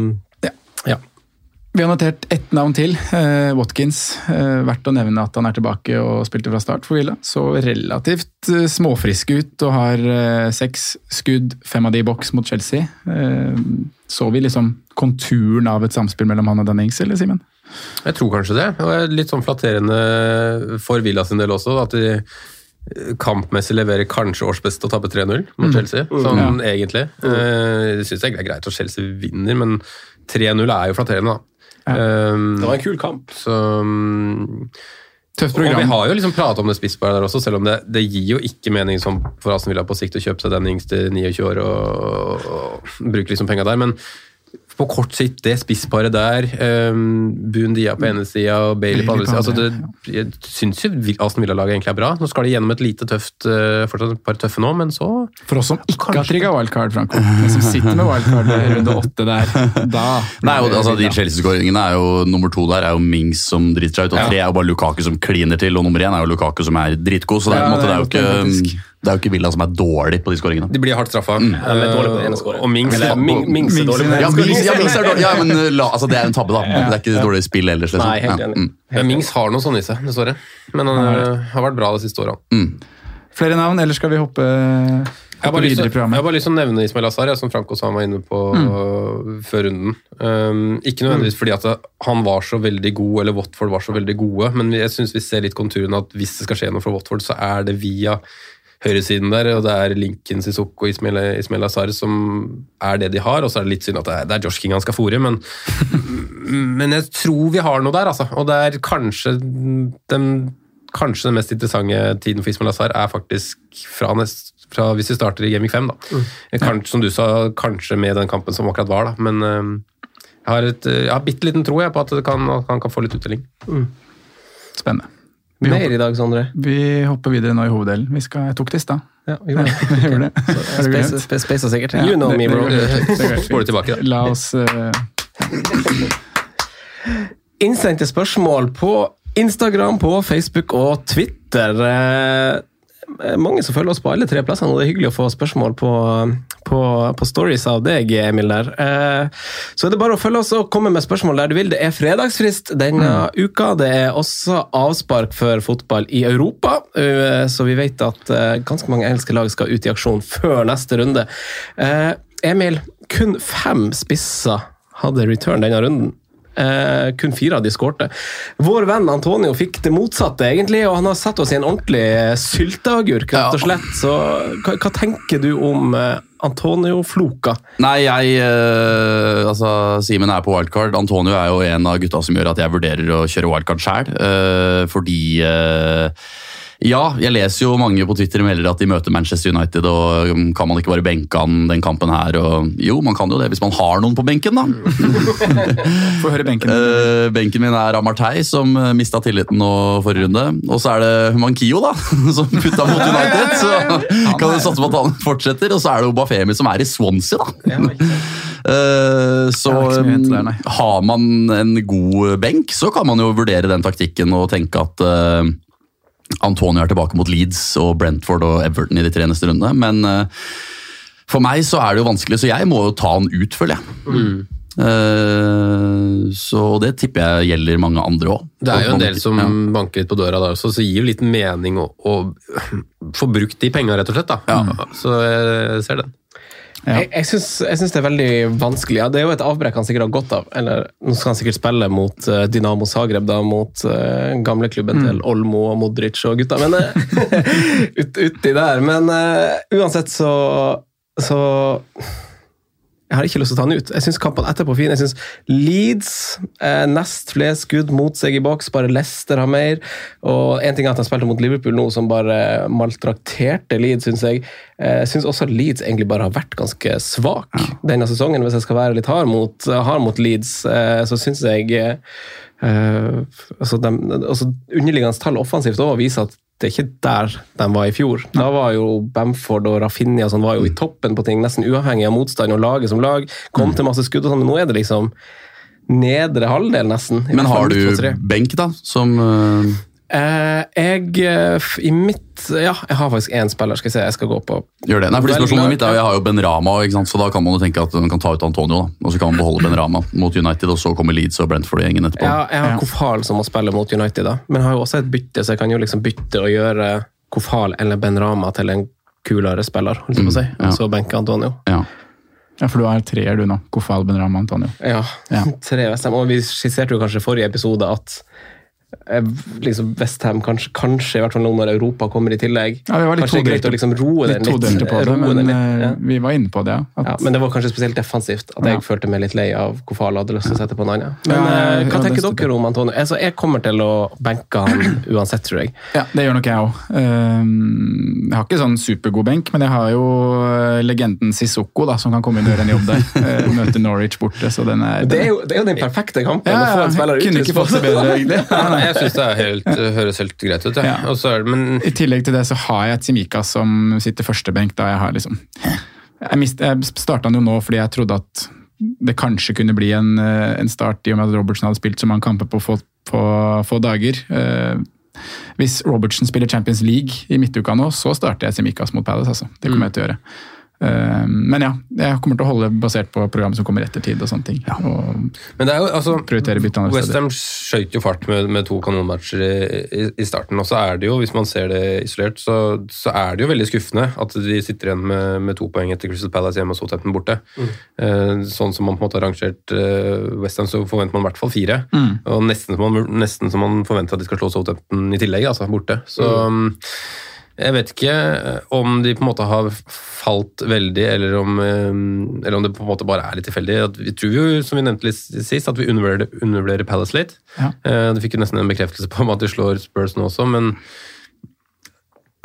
Vi har notert ett navn til, eh, Watkins. Eh, verdt å nevne at han er tilbake og spilte fra start for Villa. Så relativt eh, småfrisk ut og har eh, seks skudd, fem av de i boks mot Chelsea. Eh, så vi liksom konturen av et samspill mellom han og Dannings, eller Simen? Jeg tror kanskje det. Og det er litt sånn flatterende for Villa sin del også. At de kampmessig leverer kanskje årsbeste og taper 3-0 mot Mm. Chelsea. Sånn Ja. egentlig. Eh, Jeg syns det er greit at Chelsea vinner, men 3-0 er jo flatterende, da. Um, Det var en kul kamp. Så um, Tøft Og vi har jo liksom pratet om det spissbare der også, selv om det, det gir jo ikke mening som for Aston Villa på sikt å kjøpe seg den yngste 29 år og, og, bruke liksom penga der, men på kort sikt, det spissparet der, um, Bundia på ene sida og Bailey på andre sida altså det, Jeg syns jo Vi- Aston Villa-laget egentlig er bra. Nå skal de gjennom et lite tøft uh, Fortsatt et par tøffe nå, men så For oss som ikke har trigga wildcard, Franco, men som sitter med wildcard i runde åtte der, da Nei, og, altså, De Chelsea-skåringene er jo nummer to der er jo Mings som driter seg ut, og Ja. tre er jo bare Lukaku som kliner til, og nummer én er jo Lukaku som er dritgod. Så det er, Ja, en måte, det er jo ikke, faktisk. det er jo ikke Villa som er dårlig på de skåringene. De blir hardt straffa. Mm. ene skåringen. Og Mings er dårlig Ja, Mings, ja. Mings er dårlig, ja, men uh, la, altså, det er jo en tabbe, da. Det er ikke dårlig spill ellers. Liksom. Nei, helt Ja, mm. Mings har noe sånn i seg, dessverre. Men han uh, har vært bra de siste åra. Flere navn, eller skal vi hoppe, Jeg har hoppe lyst videre i programmet? jeg har bare lyst til å nevne Ismail Azar, som Franco sa han var inne på uh, før runden. Um, ikke nødvendigvis fordi at han var så veldig god, eller Watford var så veldig gode, men jeg syns vi ser litt konturen at hvis det skal skje noe for Watford, så er det via høyresiden der, og det er Lincoln Sissoko og Ismail, Ismail Azar som er det de har, og så er det litt synd at det er, det er Josh King han skal fòre, men, [LAUGHS] men jeg tror vi har noe der, altså. Og det er kanskje den, kanskje den mest interessante tiden for Ismail Azar er faktisk fra, nest, fra hvis vi starter i Gaming 5, da. Kanskje, som du sa, kanskje med den kampen som akkurat var, da, men uh, jeg har, et, jeg har bitte liten tro jeg, på at han kan, kan få litt uttelling. Spennende. Vi Mer hopper, i dag, Sondre. vi hopper videre nå i hoveddelen. Vi skal, jeg tok det i stad. Ja, vi gjorde det. Jeg det. Er det greit? Space- space- Space sikkert. Ja, You know det- me, bro. fint. tilbake, da. La oss uh... Innsendte spørsmål på Instagram, på Facebook og Twitter. Eh, mange som følger oss på alle tre plassene, og det er hyggelig å få spørsmål på, på, på stories av deg, Emil. der. Eh, så er det bare å følge oss og komme med spørsmål der du vil. Det er fredagsfrist denne uka. Det er også avspark for fotball i Europa, eh, så vi vet at ganske mange engelske lag skal ut i aksjon før neste runde. Eh, Emil, kun fem spisser hadde return denne runden. Eh, kun fire av de skårte. Vår venn Antonio fikk det motsatte, egentlig, og han har satt oss i en ordentlig sylteagurk, rett og slett. Så hva, hva tenker du om eh, Antonio-floka? Nei, jeg eh, Altså, Simen er på wildcard. Antonio er jo en av gutta som gjør at jeg vurderer å kjøre wildcard sjøl. fordi eh, Ja, jeg leser jo mange på Twitter melder at de møter Manchester United, og um, kan man ikke bare benke han den kampen her? Og, jo, man kan jo det hvis man har noen på benken, da. [LAUGHS] Få høre benken. Uh, benken min er Amartey, som uh, mista tilliten nå forrige runde. Og så er det Humankio, da, [LAUGHS] som putta mot United. Så kan du satse på at han fortsetter. Og så er det Obafemi, som er i Swansea, da. [LAUGHS] Eh, så der, um, har man en god benk, så kan man jo vurdere den taktikken og tenke at eh, Antonio er tilbake mot Leeds og Brentford og Everton i de tre neste rundene. Men eh, for meg så er det jo vanskelig, så jeg må jo ta han ut, føler jeg. Eh, så det tipper jeg gjelder mange andre òg. Det er jo en del som banker litt på døra der også, så det gir jo litt mening å, å [CLEARS THROAT] få brukt de penga, rett og slett. da. Så jeg ser den. Jeg, jeg, syns, jeg syns det er veldig vanskelig. Ja, det er jo et avbrekk han sikkert har godt av. Eller nå skal han sikkert spille mot uh, Dynamo Zagreb, da, mot uh, gamleklubben til Olmo og Modric og gutta. Men uh, [LAUGHS] ut, uti der. Men uh, uansett så, så jeg har ikke lyst til å ta han ut. Jeg syns kampene etterpå er fine. Jeg syns Leeds eh, nest flest skudd mot seg i boks, bare Leicester har mer. Og en ting er at han spilte mot Liverpool nå, som bare maltrakterte Leeds, syns jeg. Eh, Jeg syns også Leeds egentlig bare har vært ganske svak denne sesongen, hvis jeg skal være litt hard mot, hard mot Leeds. eh, Så syns jeg eh, eh, altså, de, altså Underliggende tall offensivt også viser at det er ikke der de var i fjor. Da var jo Bamford og Rafinha som var jo i toppen på ting, nesten uavhengig av motstand og laget som lag. Kom Mm. til masse skudd og sånn, men nå er det liksom nedre halvdel, nesten. Men har du benk, da? Som Eh, jeg eh, f- I mitt Ja, jeg har faktisk én spiller. Skal jeg se, jeg skal gå på gjør det? Nei, fordi Spørsmålet mitt er. Jeg har jo Ben Rama, ikke sant? så da kan man jo tenke at man kan ta ut Antonio. da, Og så kan man beholde Ben Rama mot United, og så kommer Leeds og Brentford-gjengen etterpå. Ja, jeg har Kofal som må spille mot United, da. men jeg har jo også et bytte, så jeg kan jo liksom bytte og gjøre Kofal eller Ben Rama til en kulere spiller, holdt jeg på å si. Mm. Og så benke Antonio. Ja. Ja, for du har treer du nå. Kofal, Ben Rama, Antonio. Ja, Ja. [LAUGHS] tre Westham. Og vi skisserte jo kanskje i forrige episode at eh, liksom Westham kanskje, kanskje, i hvert fall nå når Europa kommer i tillegg Ja, vi var litt Kanskje det er greit å liksom roe den litt litt. på det, men eh, ja. vi var inne på det. At, Ja, men det var kanskje spesielt defensivt. At jeg følte meg litt lei av Kofal jeg hadde lyst til å sette på en annen. Men eh, hva tenker dere om Antonio? Altså, jeg kommer til å benke han [CLEARS THROAT] uansett, tror jeg. Ja, det gjør nok jeg òg. jeg har ikke sånn supergod benk, men jeg har jo eh, legenden Sissoko, da, som kan komme inn og gjøre en jobb der. [LAUGHS] Møte Norwich borte, så den er Det er jo, det er jo den perfekte kampen Ja, å få en spiller jeg kunne ikke fått det bedre, egentlig. Ja, [LAUGHS] nei, jeg syns det helt, høres helt greit ut. Ja. Er det, men I tillegg til det så har jeg et Simika som sitter førstebenk, da jeg har liksom Jeg, mist, jeg starta han jo nå fordi jeg trodde at det kanskje kunne bli en, eh, en start i og med at Robertsen hadde spilt så mange kamper på få, på få dager. Eh, Hvis Robertsen spiller Champions League i midtuka nå, så starter jeg Tsimikas mot Palace. Altså. Det kommer jeg til å gjøre. Eh, Men ja, jeg kommer til å holde basert på programmet som kommer etter tid. og sånne ting. Og Men det er jo, altså, prioritere bytte andre. Westham skøyt jo fart med, med to kanonmatcher i, i, i starten. Og så er det jo, hvis man ser det isolert, så, så er det jo veldig skuffende at de sitter igjen med, med to poeng etter Crystal Palace hjemme og Southampton borte. Eh, sånn som man på en måte har rangert uh, Westham, så forventer man i hvert fall fire. Og nesten som, man, nesten som man forventer at de skal slå Southampton i tillegg, altså borte. Så um, jeg vet ikke eh, om de på en måte har falt veldig, eller om, eh, eller om det på en måte bare er litt tilfeldig. Vi tror jo, som vi nevnte litt sist, at vi undervurderer, Palace litt. Ja. Du Det fikk jo nesten en bekreftelse på at de slår Spurs nå også, men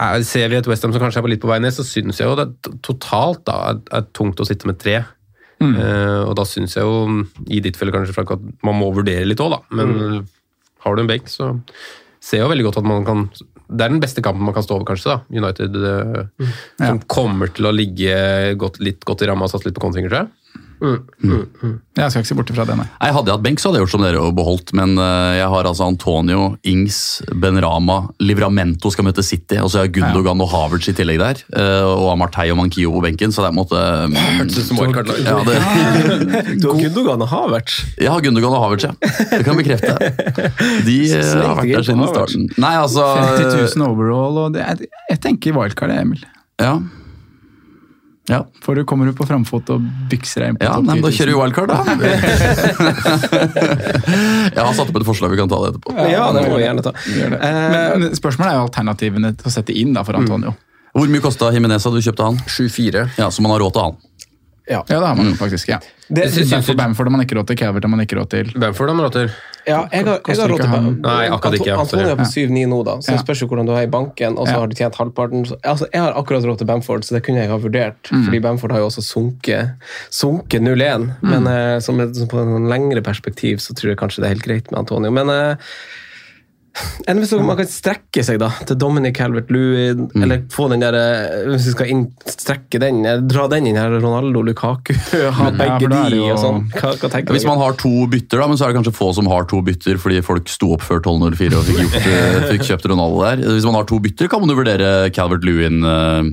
er, ser vi et Westham som kanskje er på litt på vei ned, så syns jeg jo det er totalt da, er, tungt å sitte med tre. Eh, og da syns jeg jo, i ditt felle kanskje, Frank, at man må vurdere litt òg, da. Men har du en benk, så ser jeg jo veldig godt at man kan Det er den beste kampen man kan stå over, kanskje. da, United mm. som kommer til å ligge godt, litt godt i ramma og satse litt på kontringer, tror jeg. Jeg skal ikke se bort fra det, nei. Jeg Hadde jeg hatt benk, så hadde jeg gjort som dere og beholdt. Men eh, jeg har altså Antonio, Ings, Benrama, Livramento skal møte City. Og så har jeg Gundogan og Havertz i tillegg der. eh, og Amartey og Mankio på benken, så det er på en måte Hørtes ut som wildcard-lag. ja, det, [LAUGHS] Du har Gundogan og Havertz. Ja, Gundogan og Havertz, ja. Det kan jeg bekrefte. De eh, [LAUGHS] har vært der siden starten. Nei, altså 50 000 overall, og det er, jeg tenker wildcard, Emil. Ja. Ja, For du kommer du på framfot og bykser deg inn på ja topp nei, men da kjører vi wildcard, da. [LAUGHS] jeg har satt opp et forslag, vi kan ta det etterpå. Ja, det må vi gjerne ta. Det. Eh, Men, spørsmålet er jo alternativene til å sette inn da for Antonio. Hvor mye kosta Jimenez da du kjøpte han? 7-4. Ja, Så man har råd til han. Ja, det har man jo faktisk. ja. Det- Bamford, Bamford har man ikke råd til, Cavert har man ikke råd til. Bamford har man råd til. Ja, jeg har, jeg har råd til han- Nei, akkurat ikke. Antonio er på 7-9 nå, da, så Ja. det spørs jo hvordan du er i banken. Og så har du tjent halvparten. Så, altså, jeg har akkurat råd til Bamford, så det kunne jeg ha vurdert. Mm. Fordi Bamford har jo også sunket, sunket 0-1. Mm. Men eh, som et, som på en lengre perspektiv så tror jeg kanskje det er helt greit med Antonio. Men eh, enn hvis man kan strekke seg da til Dominic Calvert-Lewin, Mm. eller få den der eh, Hvis vi skal inn, strekke den, eh, dra den inn her, Ronaldo, Lukaku, [LAUGHS] ha Ja, begge ja, de jo- og sånn. Hva, hva tenker Hvis man har to bytter, da, men så er det kanskje få som har to bytter fordi folk sto opp før 12.04 og fikk, gjort, eh, fikk kjøpt Ronaldo der. Hvis man har to bytter, kan man jo vurdere Calvert Lewin eh,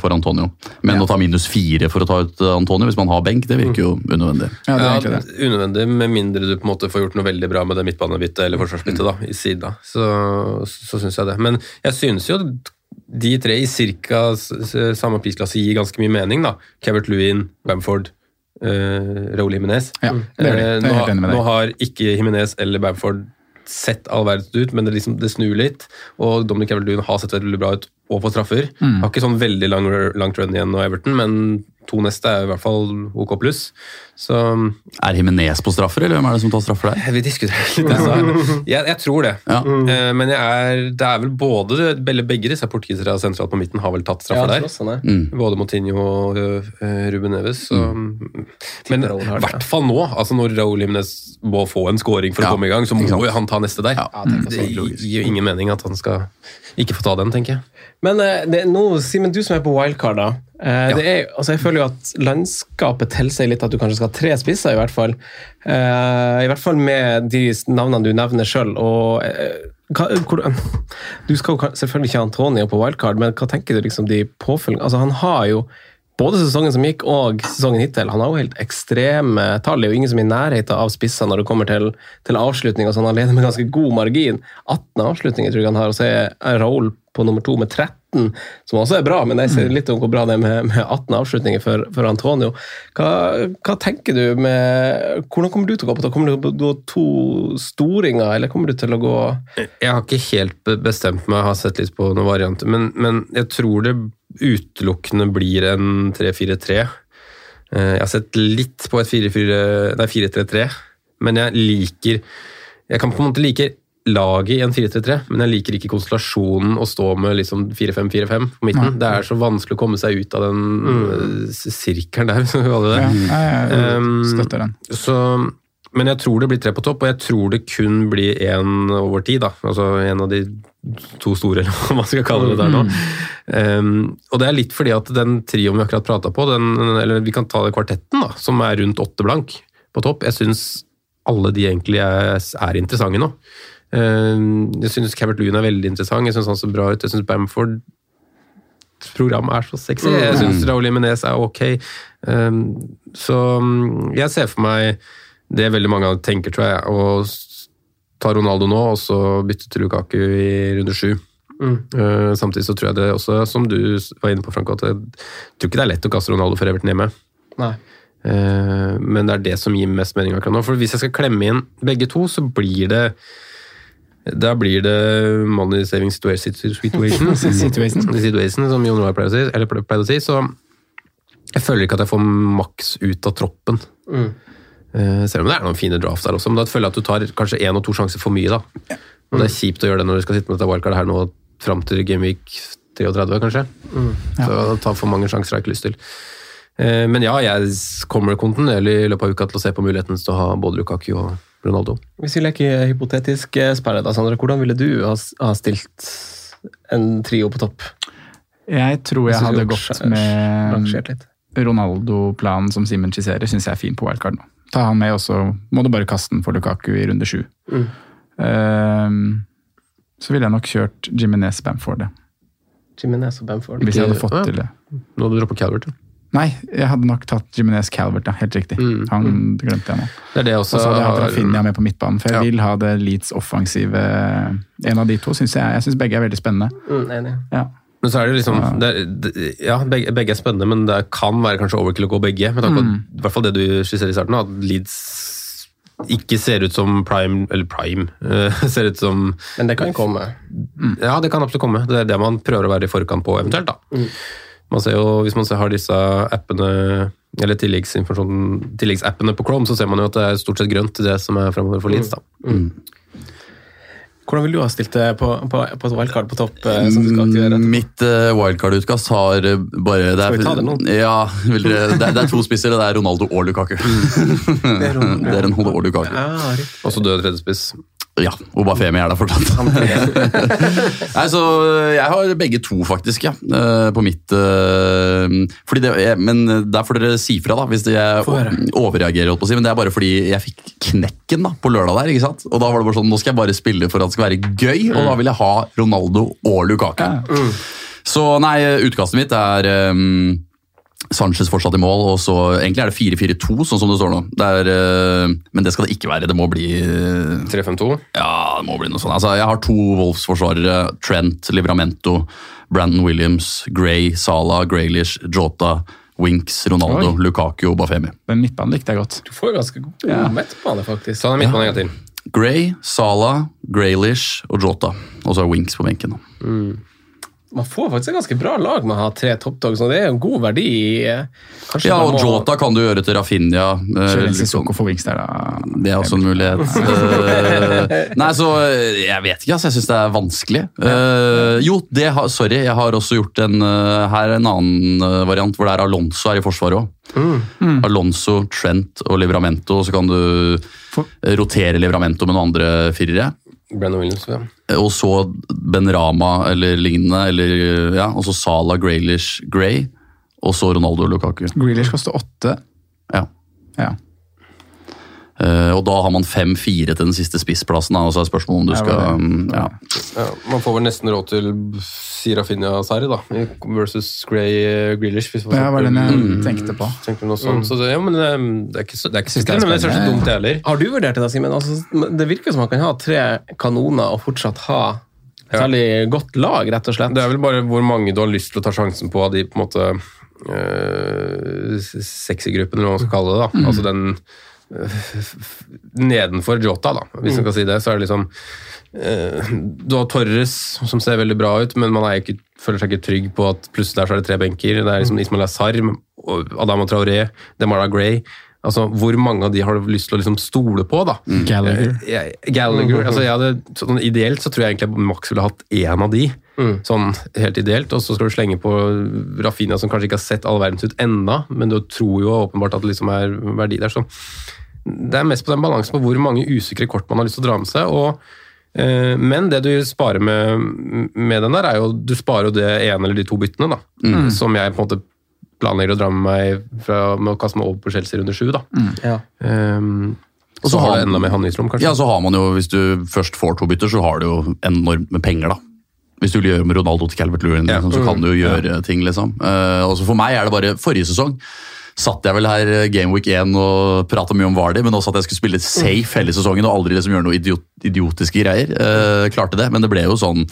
for Antonio. Men å ta minus fire for å ta ut eh, Antonio hvis man har benk, det virker jo unødvendig. Ja, det er Ja, egentlig det. unødvendig, med mindre du på en måte får gjort noe veldig bra med det midtbanebyttet eller forsvarsbyttet da, i siden. da. Så, så syns jeg det. Men jeg synes jo de tre i ca. samme prisklasse gir ganske mye mening. da. Cabert Lewin, Bamford, uh, Raoul Jimenez. Ja, det er, de. Eh, Det er nå, helt enig med deg. nå har ikke Jimenez eller Bamford sett all verdens ut, men det, liksom, det snur litt. Og Dominic Lewin har sett veldig bra ut, og på straffer. Mm. Har ikke sånn veldig lang, langt run igjen nå, Everton, men to neste er i hvert fall OK pluss. Så Er Himinez på straffer, eller hvem er det som tar straffer der? vi diskuterer [LAUGHS] litt. Altså. Jeg, jeg tror det. Ja. Uh, Men jeg er, det er vel både eller begge disse portugisere sentralt på midten har vel tatt straffer Ja, der. også sånn er. Mm. Både Moutinho og uh, Ruben Neves. Så, Men i hvert fall nå, altså når Raúl Jimenez må få en scoring for Ja, å komme i gang, så må jo han ta neste der. Ja, det gir jo ingen mening at han skal ikke få ta den, tenker jeg. Men eh, det, nå, Simen, du som er på wildcard, da. Eh, Ja. det er, altså jeg føler jo at landskapet tilsier litt at du kanskje skal ha tre spisser, i hvert fall. Eh, I hvert fall med de navnene du nevner sjøl. [LAUGHS] Du skal jo selvfølgelig ikke ha Antonio på wildcard, men hva tenker du liksom de påfølgende Altså, han har jo både sesongen som gikk og sesongen hittil. Han har jo helt ekstreme tall. Det er jo ingen som er i nærheten av spisser når det kommer til, til avslutning. og sånn. Han leder med ganske god margin. 18 avslutninger tror jeg han har, og så er Raoul på nummer to med 13, som også er bra, men jeg ser litt om hvor bra det er med, med 18 avslutninger for, for Antonio. Hva, hva tenker du med Hvordan kommer du til å gå på det? Kommer du til å gå to storinger, eller kommer du til å gå Jeg har ikke helt bestemt meg, jeg har sett litt på noen varianter, men, men jeg tror det utelukkende blir en 3-4-3. Eh, Jeg har sett litt på et 4-4 nei, 4-3-3, men jeg liker Jeg kan på en måte like laget i en 4-3-3, men jeg liker ikke konstellasjonen å stå med liksom 4-5-4-5 på midten. Det er så vanskelig å komme seg ut av den mm. sirkelen der, [LAUGHS] hvis du kaller det. Ja, jeg, jeg Um, støtter den. Så, men jeg tror det blir tre på topp, og jeg tror det kun blir én over ti. da. Altså en av de to store, [LAUGHS] eller hva man skal kalle det der nå. Um, og det er litt fordi at den trioen vi akkurat prata på, den, eller vi kan ta det kvartetten, da, som er rundt åtte blank på topp, jeg syns alle de egentlig er, er interessante nå. Um, jeg syns Cavert Loon er veldig interessant, jeg syns han ser bra ut. Jeg syns Bamford program er så sexy. Jeg syns Raoul Jimenez er ok. Um, så um, jeg ser for meg det veldig mange tenker, tror jeg, å ta Ronaldo nå og så bytte til Lukaku i runde sju. Uh, samtidig så tror jeg det også, som du var inne på, Franco, at jeg tror ikke det er lett å kaste Ronaldo for Everton hjemme. Nei. Uh, men det er det som gir mest mening akkurat nå. For hvis jeg skal klemme inn begge to, så blir det da blir det money saving situa- situation. [LAUGHS] Situation. [LAUGHS] situation som Jon Roar pleier pleide å si så jeg føler ikke at jeg får maks ut av troppen. Eh, selv om det er noen fine drafts der også, men da føler jeg at du tar kanskje én og to sjanser for mye. da. Og det er kjipt å gjøre det når du skal sitte med dette wildcardet her nå fram til Gameweek 33, kanskje. Så det tar for mange sjanser har jeg ikke lyst til. Eh, Men ja, jeg kommer kontinuerlig i løpet av uka til å se på muligheten til å ha både Lukaku og Ronaldo. Hvis vi leker hypotetisk eh, sperre, da, Sandra, hvordan ville du ha, stilt en trio på topp? Jeg tror jeg jeg hadde gått med. Ronaldo-planen som Simen skisserer, syns jeg er fin på wildcard nå. Ta han med, og så må du bare kaste den for Lukaku i runde sju. Mm. Ehm, så ville jeg nok kjørt Jiminez Bamford, Jiminez Jimenez og Bamford. hvis jeg hadde fått Ja. til det. Nå hadde du droppa Calvert. ja. Nei, jeg hadde nok tatt Jiminez Calvert, ja. Helt riktig. Mm. Han glemte jeg nå. Det er det Og så hadde jeg hatt Rafinha med på midtbanen, for jeg Ja. vil ha det Leeds offensive En av de to syns jeg Jeg syns begge er veldig spennende. Mm, enig. Ja. Men så er det liksom det er, det, Ja, begge, begge er spennende, men det kan være kanskje overkill å gå begge. Med tanke på Mm. i hvert fall det du skisserer i starten, at Leeds ikke ser ut som prime Eller prime. uh, [LAUGHS] ser ut som Men det kan komme. Ja, det kan absolutt komme. Det er det man prøver å være i forkant på, eventuelt. da. Man ser jo, Hvis man ser, har disse appene, eller tilleggsappene på Chrome, så ser man jo at det er stort sett grønt i det som er framover for Leeds. da. Hvordan vil du ha stilt det på, på, på et wildcard på topp? eh, som du skal aktivere? Mitt uh, wildcard-utkast har eh, bare det er, Skal vi ta det nå? Ja, vil dere, det, er, det er to spisser, og det er Ronaldo og Lukaku. Det er Ronaldo. [LAUGHS] Det er en Ronaldo og Lukaku. Ja. Og så død tredjespiss. Ja, Obafemi er der fortsatt. [LAUGHS] Nei, så Jeg har begge to, faktisk, ja, eh, på mitt eh, fordi det, Men der får dere si fra, da, hvis jeg overreagerer. holdt på å si, Men det er bare fordi jeg fikk knekken da, på lørdag der. ikke sant? Og da var det bare sånn, Nå skal jeg bare spille for at det skal være gøy, og da vil jeg ha Ronaldo og Lukaku. Ja. Så nei, utkastet mitt er um, Sanchez fortsatt i mål, og så egentlig er det 4-4-2, sånn som det står nå. Det er, eh, men det skal det ikke være. Det må bli eh, 3-5-2. ja, det må bli noe sånt. Altså, jeg har to Wolfs-forsvarere. Trent, Livramento, Brandon Williams, Gray, Sala, Graylish, Jota, Winks, Ronaldo, Oi. Lukaku og Bafemi. Den midtbanen likte jeg godt. Du får ganske god Ja. midtbane, faktisk. Ta den midtbanen en gang til. Gray, Sala, Graylish og Jota. Og så er Winks på benken. da. Man får faktisk et ganske bra lag med å ha tre toppdogs, og det er en god verdi. eh, Kanskje Ja, og må- Jota kan du gjøre til Rafinha. eh, Chelsea liksom. Der, da. Det er også en mulighet. [LAUGHS] Eh, nei, så Jeg vet ikke, altså. Jeg syns det er vanskelig. Eh, jo, det har, sorry. Jeg har også gjort en her en annen variant hvor det er Alonso her i forsvaret òg. Mm. Alonso, Trent og Livramento, og så kan du For... rotere Livramento med noen andre firere. Brennan Williams, ja. Og så Ben Rama eller lignende, eller, ja, og så Sala, Graylish, Gray, og så Ronaldo og Lukaku. Grealish koster åtte. Ja. Ja. Eh, og da har man 5-4 til den siste spissplassen, og så er spørsmålet om du skal um, ja. Ja, man får vel nesten råd til Sirafinia Sari, da, versus Gray Grealish. Hvis man Det var den jeg Mm. tenkte på. Tenkte noe sånt. Så det, ja, men det, er ikke så, det er ikke så, det er men det er så dumt, det heller. Har du vurdert det, da, Simen? Altså, det virker som man kan ha tre kanoner og fortsatt ha et Ja. veldig godt lag, rett og slett. Det er vel bare hvor mange du har lyst til å ta sjansen på av de på en måte øh, sexy gruppen, eller hva man skal kalle det. da. Altså den nedenfor Jota, da, hvis man kan si det. Så er det liksom eh, Du har Torres, som ser veldig bra ut, men man er ikke, føler seg ikke trygg på at plutselig der så er det tre benker. Det er liksom Ismail Azar, Adama Traoré, Demara Gray. Altså, Hvor mange av de har du lyst til å liksom stole på? da? Gallagher. Eh, jeg- Gallagher, altså jeg hadde, sånn Ideelt så tror jeg egentlig Max ville hatt én av de. Sånn helt ideelt. Og så skal du slenge på Rafinha, som kanskje ikke har sett all verdens ut enda, men du tror jo åpenbart at det liksom er verdi der. Så det er mest på den balansen på hvor mange usikre kort man har lyst til å dra med seg. og eh, men det du sparer med, med den der, er jo du sparer jo det ene eller de to byttene, da. Som jeg på en måte planlegger å dra med meg fra, med å kaste meg over på Chelsea runde sju. da. Ja. Um, Og så så har har- du enda mer handlingsrom, kanskje. ja, så har man jo, hvis du først får to bytter, så har du jo enormt med penger, da. Hvis du vil gjøre med Ronaldo til Calvert Lewin, Ja. liksom, så kan du jo gjøre ting, liksom. Uh, for meg er det bare Forrige sesong satt jeg vel her Gameweek Game Week 1 og prata mye om Vardy, men også at jeg skulle spille safe hele sesongen og aldri liksom gjøre noe idiot, idiotiske greier. Eh, klarte det, men det ble jo sånn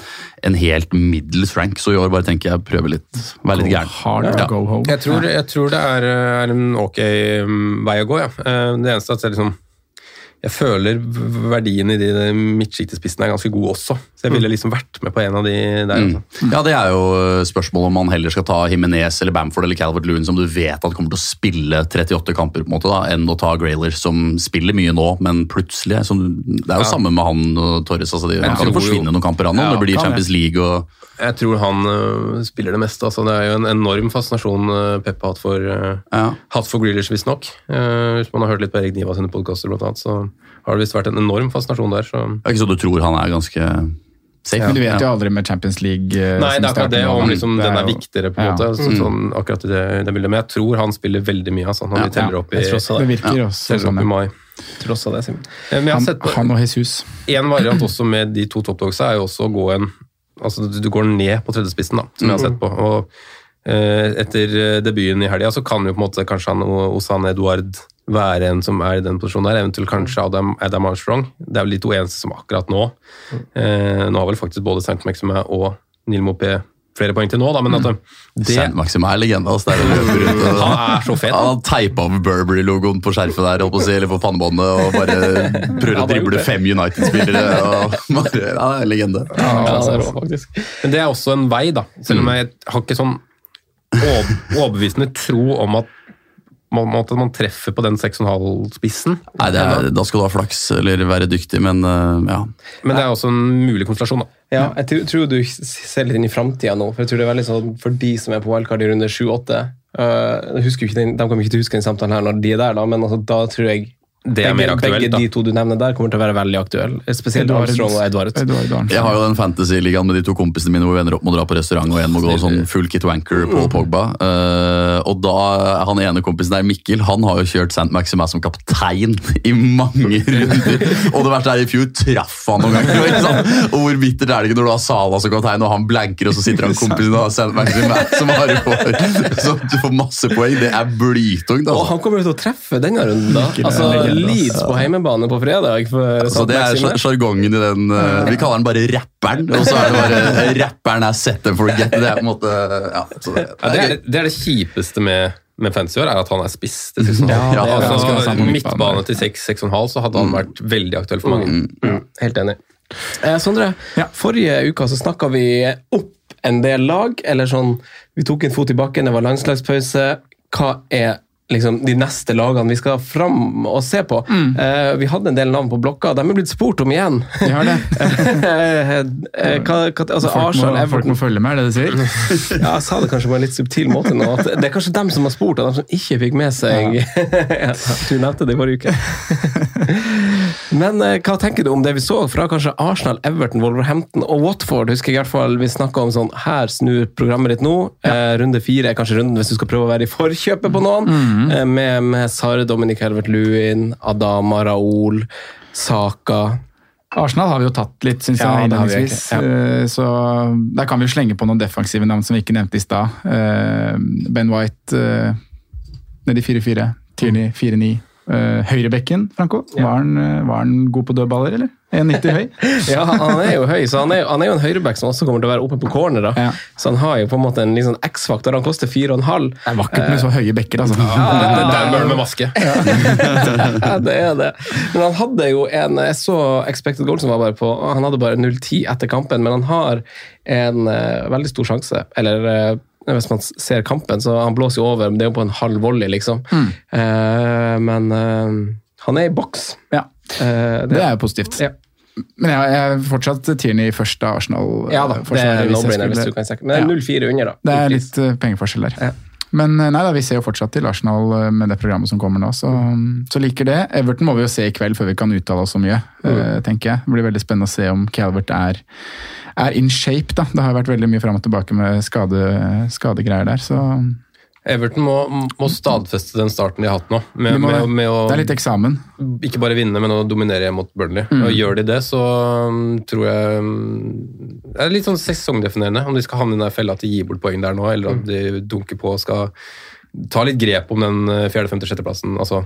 en helt middels rank, så i år bare tenker jeg prøver litt, være litt gæren. Hard Ja. or go home. Jeg tror, jeg tror det er, er en ok mm, vei å gå, ja. Eh, Det eneste er at jeg liksom jeg føler verdien i de midtsjiktespissene er ganske god også. Så jeg ville liksom vært med på en av de der. Mm. Ja, Det er jo eh, spørsmålet om man heller skal ta Jimenez eller Bamford eller Calvert Lewin, som du vet at kommer til å spille 38 kamper, på en måte da, enn å ta Grayler, som spiller mye nå, men plutselig som, Det er jo Ja. samme med han og Torres. altså de, Han kan jo forsvinne noen kamper, han om Ja, det blir Champions League og Jeg tror han uh, spiller det meste. Altså. Det er jo en enorm fascinasjon uh, Pep har hatt for, uh, ja. hatt for Grealish, visstnok. Uh, hvis man har hørt litt på Erik Niva sine podkaster, blant annet, så har det visst vært en enorm fascinasjon der. Så. Det er ikke så du tror han er ganske safe? Men du vet jo aldri med Champions League eh, Nei, det er akkurat det, om liksom, det den er jo- viktigere, på en Ja. måte. Så, sånn, akkurat i det, det bildet. Men jeg tror han spiller veldig mye. Altså. Han Ja, teller opp i, også Det det. virker også teller sånn. opp i mai. Tross av det, Simen. Eh, Men jeg har Han, sett på han og Jesus. En variant også med de to toppdogsa er jo også å gå en Altså du, går ned på tredjespissen, da, som jeg har sett på. og eh, Etter debuten i helga så kan jo på en måte kanskje han Osan Eduard være en som er i den posisjonen der. Eventuelt kanskje Adam, Adam Armstrong. Det er vel de to eneste som akkurat nå. Eh, nå har vel faktisk både St. Maxime og Neil Mopé flere poeng til nå, da, men at det Saint-Maxime er legende. Altså, [LAUGHS] Han er så fet, Han teipa over Burberry-logoen på skjerfet der, holdt på å si, eller på pannebåndet, og bare [LAUGHS] prøver å drible fem United-spillere. [LAUGHS] Ja, legende. Ja, det er rå, faktisk. Men det er også en vei, da. Selv om jeg har ikke sånn overbevisende tro om at man, at man treffer på den 6,5-spissen. Nei, det er, Da skal du ha flaks eller være dyktig, men uh, ja. Men det er også en mulig konstellasjon, da. Ja, jeg tror, tror du ser litt inn i framtida nå. For jeg tror det er veldig sånn for de som er på wildcard i runde 7-8 uh, De kommer ikke til å huske den samtalen her når de er der, da, men altså, da tror jeg Det er begge, mer aktuelt, begge da. de to du nevner der, kommer til å være veldig aktuelle. Spesielt Armstrong og. Edvard Jeg har jo den fantasy-ligaen med de to kompisene mine hvor vi ender opp med å dra på restaurant, og en må gå sånn full kit wanker på Pogba. Uh, og da han ene kompisen der, Mikkel, han har jo kjørt St. Maxima som kaptein i mange [LAUGHS] runder. Og det verste er i fjor traff han noen ganger. Ikke sant? Og hvor bittert er det ikke når du har Sala som kaptein, og han blanker, og så sitter han [LAUGHS] kompisen og har St. Maxima [LAUGHS] som har får, så du får masse poeng. Det er blytungt, Og altså. han kommer jo til å treffe denne runden, da. Altså. Leeds på heimebane på fredag. For Altså, det er sjargongen i den uh, Vi kaller den bare rapperen, og så er det bare [LAUGHS] rapperen er set and forget. Det er på en måte ja, så det, Ja, det, er, det er det kjipeste med, med fancy år, er at han er spiss. Det 6,5. Ja, det er Ja, altså, midtbane til 6-6,5 så hadde han vært veldig aktuell for mange. Mm, helt enig. Eh, Sondre, Ja. forrige uke så snakka vi opp en del lag, eller sånn Vi tok en fot i bakken, det var landslagspause. Hva er liksom de neste lagene vi skal fram og se på? Eh, vi hadde en del navn på blokka, de er blitt spurt om igjen. Vi har det. [LAUGHS] Eh, hva, hva, altså, folk, Arsenal, må, folk må følge med, er det du sier? [LAUGHS] ja, Jeg sa det kanskje på en litt subtil måte nå. Det er kanskje dem som har spurt, og dem som ikke fikk med seg ja. [LAUGHS] Du nevnte det i forrige uke. Men eh, hva tenker du om det vi så fra kanskje Arsenal, Everton, Wolverhampton og Watford? Husker jeg i hvert fall vi snakka om sånn Her snur programmet ditt nå. Eh, runde fire er kanskje runden hvis du skal prøve å være i forkjøpet på noen. eh, med, med Sare, Dominic Helvert-Lewin, Adama, Raoul, Saka. Arsenal har vi jo tatt litt, syns Ja, jeg, innledningsvis. egentlig, Eh, Så der kan vi jo slenge på noen defensive navn som vi ikke nevnte i stad. Eh, Ben White nedi nede i 4-4. Tierney 4-9. Uh, Høyrebekken, Franco. Var, han, eh, var han god på dødballer, eller? 1,90 høy? [LAUGHS] Ja, han er jo høy, så han er, han er jo en høyrebekk som også kommer til å være oppe på corner. da. Ja. Så han har jo på en måte en sånn X-faktor. Han koster 4,5. Det er vakkert med så høye bekker, altså. [LAUGHS] Dan Burn med maske. [LAUGHS] ja, det er det. Men han hadde jo en Jeg så Expected Goal som var bare på Han hadde bare 0-10 etter kampen, men han har en uh, veldig stor sjanse. Eller eh, hvis man ser kampen, så han blåser jo over, men det er jo på en halv volley, liksom. Eh, men eh, han er i boks. Ja, Eh, det er jo positivt. Ja. Men jeg, jeg er fortsatt Tierney først av Arsenal. Ja da, eh, det er no-brainer hvis du kan strekke. Men det er 0-4 under, da. Det er litt eh, pengeforskjell der. Ja. Men eh, nei da, vi ser jo fortsatt til Arsenal eh, med det programmet som kommer nå, så, så liker det. Everton må vi jo se i kveld før vi kan uttale oss så mye, mm. tenker jeg. Det blir veldig spennende å se om Calvert er, er in shape, da. Det har vært veldig mye fram og tilbake med skade, skadegreier der, så Everton må, må stadfeste den starten de har hatt nå. Med, må, med, med å det er litt eksamen. ikke bare vinne, men å dominere hjemme mot Burnley. Og Gjør de det, så um, tror jeg um, Det er litt sånn sesongdefinerende om de skal havne i den fella at de gir bort poeng der nå, eller at de dunker på og skal ta litt grep om den eh, fjerde, femte, sjetteplassen. Altså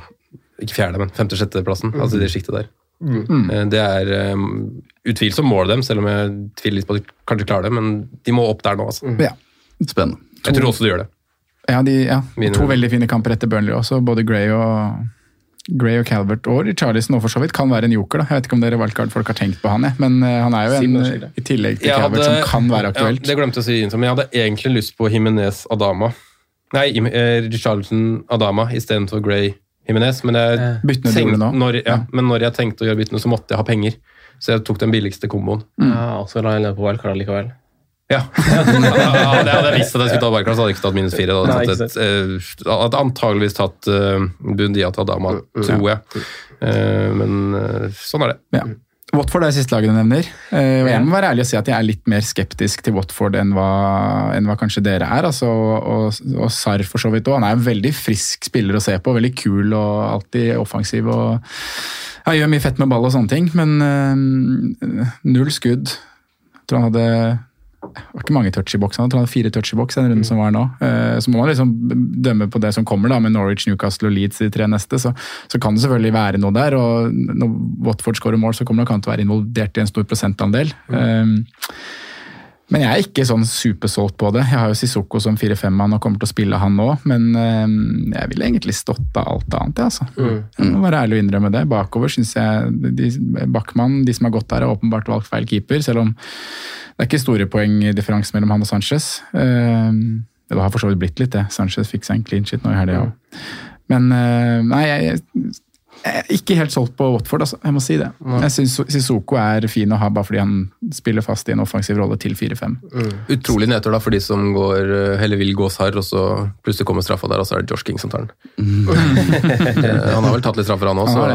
ikke fjerde, men femte, sjetteplassen. Altså i det sjiktet der. Mm. Det er um, utvilsomt målet dem, selv om jeg tviler litt på at de kanskje klarer det. Men de må opp der nå, altså. Ja. Spennende. Jeg tror også de gjør det. Ja, de, ja. To veldig fine kamper etter Burnley også. Både Gray og, Gray og Calvert og Richarlison nå for så vidt kan være en joker. da. Jeg vet ikke om dere wildcard-folk har tenkt på han, jeg. men eh, han er jo en, i tillegg til Jeg Calvert, hadde- som kan være aktuelt. Ja, det glemte jeg å si, men jeg hadde egentlig lyst på Jimenez Adama. Nei, eh, Adama istedenfor Gray Jimenez. Men, jeg tenkte- Når, ja, men når jeg tenkte å gjøre byttene, så måtte jeg ha penger. Så jeg tok den billigste komboen. Ja, og så la jeg ned på wildcard likevel. Ja. [LAUGHS] Hadde jeg visst at jeg skulle ta Barca, så hadde jeg ikke tatt minus fire. Da hadde jeg tatt et, uh, antageligvis tatt uh, Bundia til Adama, tror jeg. Uh, men eh, sånn er det. Ja. Watford er siste laget du nevner. Eh, og Jeg må være ærlig og si at jeg er litt mer skeptisk til Watford enn hva, enn hva kanskje dere er. Altså, og, og Sarr for så vidt òg. Han er en veldig frisk spiller å se på. Veldig kul og alltid offensiv. og ja, Gjør mye fett med ball og sånne ting, men eh, null skudd. Jeg tror han hadde det var ikke mange touch i boks, han hadde fire touch i boks den runden som var nå. Eh, Så må man liksom dømme på det som kommer, da, med Norwich, Newcastle og Leeds de tre neste. Så, så kan det selvfølgelig være noe der. og Når Watford skårer mål, så kommer nok han til å være involvert i en stor prosentandel. Eh, Men jeg er ikke sånn supersolgt på det. Jeg har jo Sissoko som 4-5-mann og kommer til å spille han nå, men eh, jeg ville egentlig stått av alt annet, altså. Jeg må være ærlig og innrømme det. Bakover syns jeg de, Backman, de som har gått der, har åpenbart valgt feil keeper, selv om det er ikke store poengdifferanse mellom han og Sanchez. Eh, Det har for så vidt blitt litt, det. Sanchez fikk seg en clean shit nå i helga òg. Men eh, nei, jeg, jeg er ikke helt solgt på Watford, altså. Jeg må si det. Jeg syns Sissoko er fin å ha bare fordi han spiller fast i en offensiv rolle til 4-5. Utrolig nedtur da, for de som går, eh, heller vil gå Sarr, og så plutselig kommer straffa der, og så er det Josh King som tar den. Mm. [LAUGHS] han har vel tatt litt straffer, han har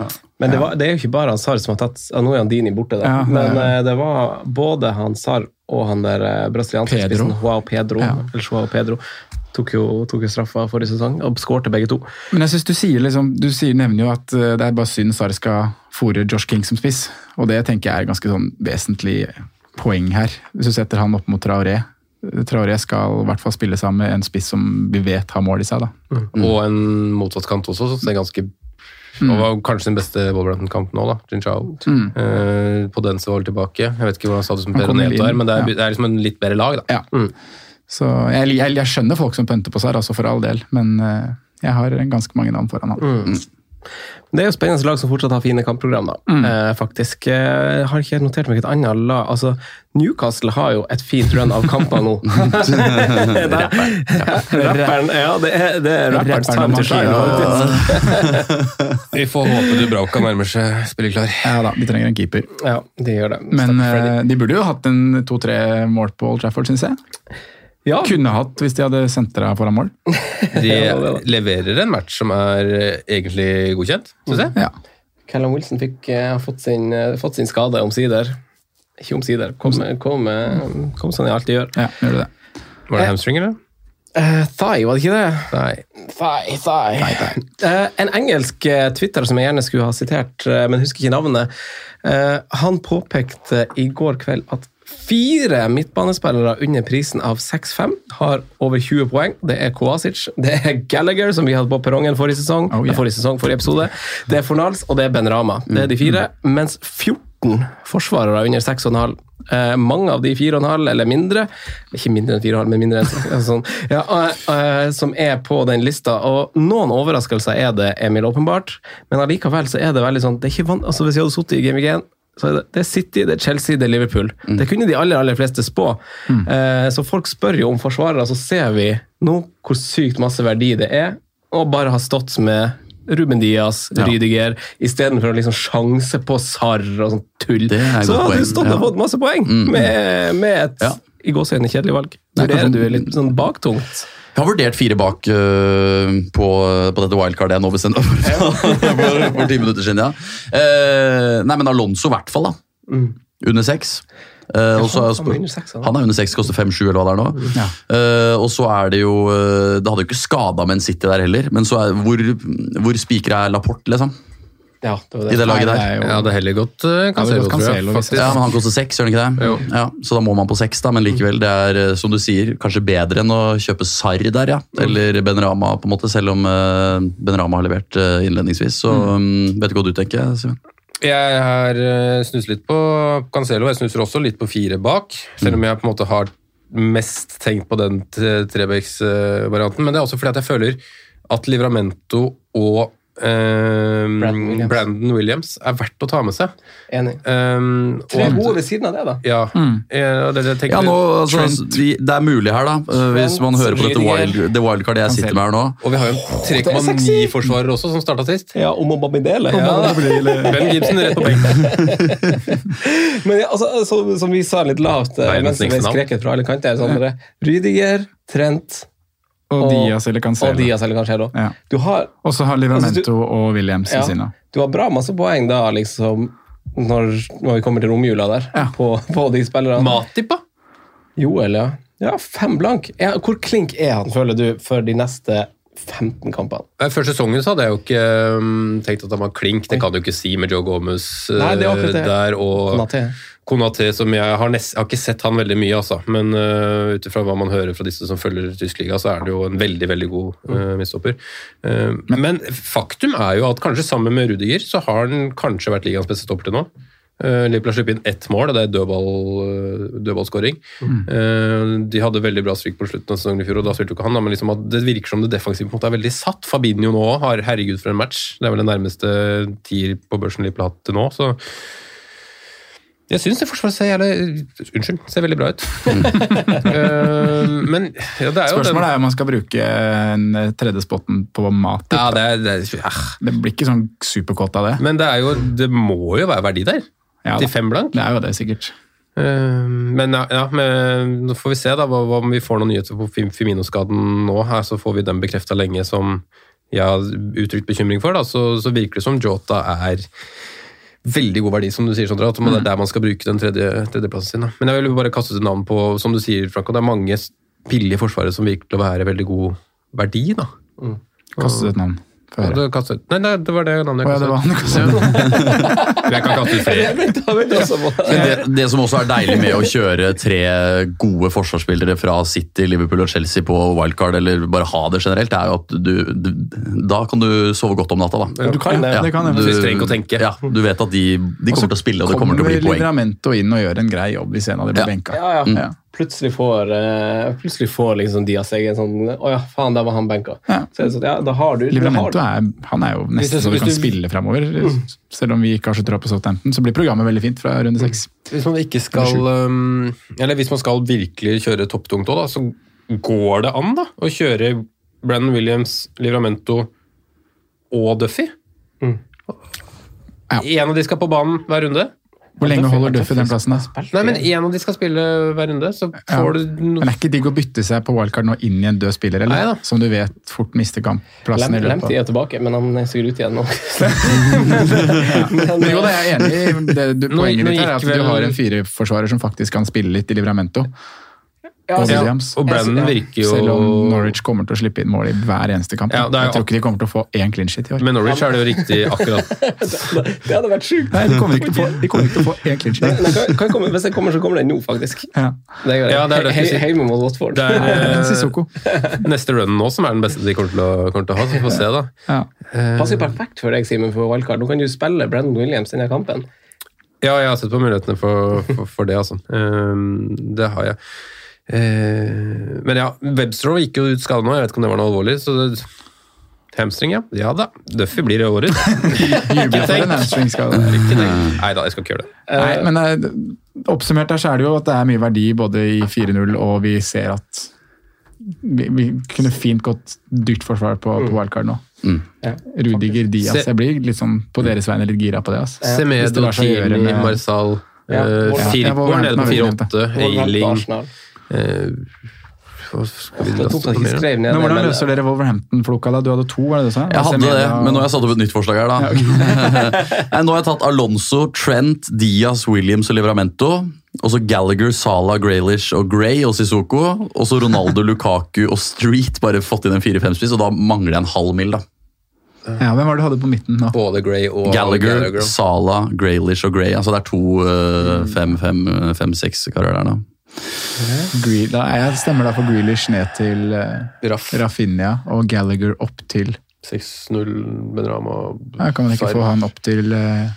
det. Men det, var, det er jo ikke bare han Sarr som har tatt ja, Nå er han Dini borte, da. Ja, men ja. det var både han Sarr og han der eh, brasilianske Pedro. spissen Joao Pedro. Ja. Eller Joao Pedro. Tok jo, tok jo straffa forrige sesong og skårte begge to. Men jeg synes du sier liksom, du sier, nevner jo at eh, det er bare synd skal fòre Josh King som spiss. Og det tenker jeg er ganske sånn vesentlig poeng her. Hvis du setter han opp mot Traoré. Traoré skal i hvert fall spille sammen med en spiss som vi vet har mål i seg. da. Og en motsatt kant også, som ser ganske og var kanskje sin beste Wolverhampton-kamp nå, da. Jinchao. Eh, på den som var tilbake. Jeg vet ikke hvordan statusen Han Per Neto er, men det er, ja. det er liksom en litt bedre lag, da. Ja. Mm. Så jeg, jeg, jeg skjønner folk som pønter på Sarr, altså for all del, men eh, jeg har ganske mange navn foran han. Det er jo spennende lag som fortsatt har fine kampprogram, da. Eh, faktisk. Eh, Jeg har ikke notert meg et annet lag. Altså, Newcastle har jo et fint run av kamper nå. [LAUGHS] Rapperen. Ja, det er, det er rapperens time to shine. faktisk. [LAUGHS] Vi får håpe Dubravka nærmer seg spilleklar. Ja da, de trenger en keeper. Ja, de gjør det. Men uh, de burde jo hatt en to-tre mål på Old Trafford, syns jeg. Ja, Kunne hatt hvis de hadde sentra foran mål. [LAUGHS] De leverer en match som er eh, egentlig godkjent, syns jeg. Ja. Callum Wilson fikk eh, fått, sin, eh, fått sin skade omsider. Ikke omsider. Kom, kom, eh, kom som de alltid gjør. ja, gjør du det. Var det hamstring, eller? Uh, thigh, var det ikke det? Thigh, thigh. Uh, en engelsk uh, Twitter som jeg gjerne skulle ha sitert, uh, men husker ikke navnet, eh, han påpekte i går kveld at fire midtbanespillere under prisen av 6-5 har over 20 poeng. Det er Kovacic, det er Gallagher, som vi hadde på perrongen forrige sesong, Oh, yeah. forrige sesong, forrige episode, det er Fornals, og det er Ben Rama. Det er de fire, mens 14 forsvarere under 6,5 Eh, mange av de 4,5 eller mindre, ikke mindre enn 4,5, men mindre enn [LAUGHS] sånn, ja, eh, eh, som er på den lista. Og noen overraskelser er det, Emil, åpenbart, men allikevel så er det veldig sånn det er ikke van altså Hvis jeg hadde sittet i Game Week 1 så er det, er City, det er Chelsea, det er Liverpool. Det kunne de aller aller fleste spå. Eh, så folk spør jo om forsvarere, så ser vi nå hvor sykt masse verdi det er, å bare ha stått med Ruben Diaz, Ja. Rydiger, istedenfor å liksom sjanse på Sarr og sånn tull. Så hadde du stått og fått masse poeng med, med et Ja. i gåseøynene kjedelig valg. Vurderer du litt sånn baktungt? Jeg har vurdert fire bak uh, på, på dette wildcardet jeg nå bestemte meg for, for, [LAUGHS] for ti minutter siden. ja. Uh, nei, men Alonso i hvert fall, da. Under seks. Uh, også, han er under seks, han. han er under seks, koster fem-sju eller hva det er nå. Ja. Uh, og så er det jo eh, Det hadde jo ikke skada med en City der heller, men så er, hvor, hvor spikra er Laporte, liksom? Ja, det det. I det laget Nei, der. det er heller godt uh, Cancelo, tror jeg. Faktisk. Ja, men Han koster seks, gjør han ikke det? Jo. Ja, så da må man på seks, da, men likevel. Det er, eh, som du sier, kanskje bedre enn å kjøpe Sarr der, ja. Eller Ben Rama, på en måte, selv om uh, Ben Rama har levert eh, innledningsvis. Så um, vet du hva du tenker, Simen? Jeg har snust litt på Cancelo, jeg snuser også litt på fire bak. Selv om jeg på en måte har mest tenkt på den Trebecks-varianten. Men det er også fordi at jeg føler at Livramento og eh, Brandon Williams. Brandon Williams er verdt å ta med seg. Enig. Um, Tre gode ved siden av det, da. Ja. mm. og det, det Ja, nå, altså, Trent. vi, Det er mulig her, da. Trent, hvis man hører på dette wild, det wildcardet jeg sitter med her nå. Og vi har jo er en 3,9-forsvarer også, som starta sist. Ja, om å Babidele. Ja, Ben Gibson rett på benken. [LAUGHS] Men ja, altså, så, som vi sa litt lavt eh, mens vi skreket fra alle kanter, sånn, Rydiger, Trent Og, Og- Diaz eller og Cancelo. Diaz eller Cancelo. Ja. Du har Og så har Livramento Altså, og Williams Ja. sine. Du har bra masse poeng da, liksom, når, når vi kommer til romjula der, Ja. på, på de spillerne. Matip, da? Joel, ja. Ja, fem blank. Ja, hvor klink er han, føler du, for de neste 15 kampene? Før sesongen så hadde jeg jo ikke um, tenkt at han var klink. Det kan du ikke si med Joe Gomez uh, Nei, det akkurat det. der. Og Konaté. Konaté, som jeg har, nest, jeg har ikke sett han veldig mye, altså. Men uh, ut ifra hva man hører fra disse som følger tysk liga, så er det jo en veldig veldig god uh, midtstopper. Uh, men faktum er jo at kanskje sammen med Rudiger så har han kanskje vært ligaens beste stopper til nå. Uh, Liverpool har sluppet inn ett mål, og det er dødball, dødballskåring. Uh, de hadde veldig bra stryk på slutten av sesongen i fjor, og da spilte jo ikke han. Da, men liksom det virker som det defensive på en måte er veldig satt. Fabinho nå har herregud for en match. Det er vel den nærmeste tier på børsen Liverpool har hatt til nå. så jeg syns det forsvaret ser jævlig Unnskyld, ser veldig bra ut. [LAUGHS] Eh, men ja, det er jo Spørsmålet er om man skal bruke en eh, tredje spotten på mat. ja, det, det, er, ah. Det blir ikke sånn superkåt av det. Men det er jo Det må jo være verdi der. Ja, til fem blank. Det er jo det, sikkert. Eh, men ja, ja men, nå får vi se da om vi får noen nyheter på Fim- Firmino-skaden nå. Her så får vi den bekrefta lenge som jeg har uttrykt bekymring for. Da, så, så virker det som Jota er veldig god verdi, som du sier, Sondre. At det er der man skal bruke den tredje, tredjeplassen sin. Da. Men jeg vil bare kaste ut et navn på, som du sier, Franco, det er mange billige forsvarere som virker til å være veldig god verdi. da. Kastet et navn. Ja, du kastet, nei, nei, det var det navnet jeg ja, det var kastet. han. [LAUGHS] Jeg kan kaste ut flere. Det, det som også er deilig med å kjøre tre gode forsvarsspillere fra City, Liverpool og Chelsea på wildcard, eller bare ha det generelt, er jo at du, du Da kan du sove godt om natta, da. Du kan det. det kan jeg du, trenger ikke å tenke. Ja, du vet at de, de kommer til å spille, og det kommer til å bli poeng. Så kommer Livramento inn og gjør en grei jobb hvis en av dem blir Ja. benka. Ja, ja. Ja. Plutselig får, uh, plutselig får liksom Diaz seg en sånn Å ja, faen, der var han benka. Ja. Så sånn, ja, da har du da har Livramento du- er, han er jo nesten så du kan du- spille framover. Selv om vi ikke har så tro på Southampton, så blir programmet veldig fint fra runde seks. Hvis man ikke skal um, Eller hvis man skal virkelig kjøre topptungt òg, da, så går det an da, å kjøre Brennan Williams, Livramento og Duffy. Ja. En av de skal på banen hver runde. Hvor lenge holder Duffy den plassen, da? Nei, men Én av de skal spille hver runde, så Ja. får du Men no det er ikke digg å bytte seg på wildcard nå inn i en død spiller, eller? Neida. Som du vet fort mister kampplassen i Lem- løpet Lemty av er tilbake, men han er sikkert ute igjen nå. Men [LAUGHS] Jo da, jeg er enig. i Det, du, poenget nå ditt her er at vel- du har en fireforsvarer som faktisk kan spille litt i Livramento. Ja, Williams. og Brandon virker jo Selv om Norwich kommer til å slippe inn mål i hver eneste kamp. Ja, er jeg tror ikke de kommer til å få én clean shit i år. Med Norwich er det jo riktig akkurat [LAUGHS] Det hadde vært sjukt. Nei, de kommer ikke til å få, de kommer ikke til å få én clean shit. nei, kan, kan komme, hvis den kommer, så kommer det nå, faktisk. Ja. Det er. Ja, det er det He- he- Hjemme mot Watford. Det er [LAUGHS] eh, Sissoko. neste run nå som er den beste de kommer til å, kommer til å ha. Så vi får se, da. Ja. Passer jo perfekt for deg, Simen, for wildcard. Nå kan du spille Brandon Williams denne kampen. Ja, jeg har sett på mulighetene for, for, for det, altså. Um, det har jeg. Eh, men ja, Webstrow gikk jo ut skada nå, jeg vet ikke om det var noe alvorlig. så det, Hamstring, ja. Ja da. Duffy blir i året. [LAUGHS] Jubler for en hamstringskade. Nei da, jeg skal ikke gjøre det. Nei, men eh, oppsummert her så er det jo at det er mye verdi både i 4-0 og vi ser at vi, vi kunne fint gått dyrt forsvar på, på wildcard nå. Ja. Rudiger, Diaz. Jeg blir sånn på deres vegne litt gira på det. Altså. Ja. Semedo, Tini, Marsal Ja, uh, Firpo er nede på 4-8. Eiling. Eh, Men hvordan løser dere Wolverhampton-floka? da? Du hadde to, var det det du sa? Jeg hadde det, men nå har jeg satt opp et nytt forslag her, da. [LAUGHS] Nei, nå har jeg tatt Alonso, Trent, Diaz, Williams og Livramento. Og så Gallagher, Salah, Graylish og Gray og Sissoko. Og så Ronaldo, [LAUGHS] Lukaku og Street. Bare fått inn en 4-5-spiss, og da mangler jeg en halv mil, da. Ja, Hvem var det du hadde på midten nå? Både Gray og Gallagher, Gallagher. Salah, Graylish og Gray. Altså det er to eh, fem, fem, karer der, da. Gree- da, jeg stemmer da for Grealish ned til uh, Raff. Rafinha og Gallagher opp til 6-0 Benrama. ja, Kan man ikke få han opp til eh,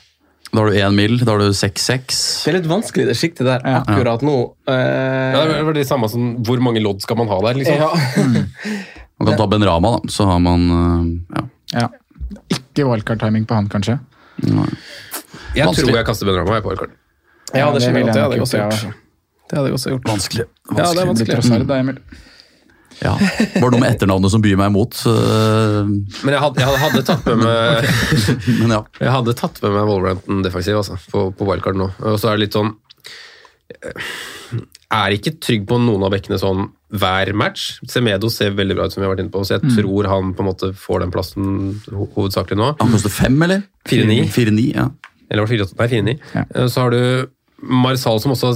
Da har du én mil, da har du 6-6. Det er litt vanskelig, det sjiktet der, Ja. akkurat nå. Uh... Ja, det var det samme som hvor mange lodd skal man ha der, liksom. ja. [LAUGHS] Man kan ta Benrama, da. Så har man uh, ja. ja. Ikke wildcard-timing på han, kanskje? Nei. Jeg Vanskelig. tror jeg kaster Benrama jeg, på wildcard. ja, det skjønner jeg det. Det jeg hadde jeg Det hadde jeg også gjort. Vanskelig. Ja, det er vanskelig. Trossard, da, Emil. Ja. Var det noe med etternavnet som byr meg imot. eh, Men jeg hadde, jeg hadde tatt med meg [LAUGHS] Men ja. Jeg hadde tatt med meg Wolverhampton defensiv altså, på, på wildcard nå. Og så er det litt sånn eh, Er ikke trygg på noen av bekkene sånn hver match. Semedo ser veldig bra ut, som vi har vært inne på, så jeg tror han på en måte får den plassen ho hovedsakelig nå. Han koster fem, eller? 4-9. 4-9, ja. Eller var det 4-8? Nei, 4-9. Ja. Eh, Så har du Marsal, som også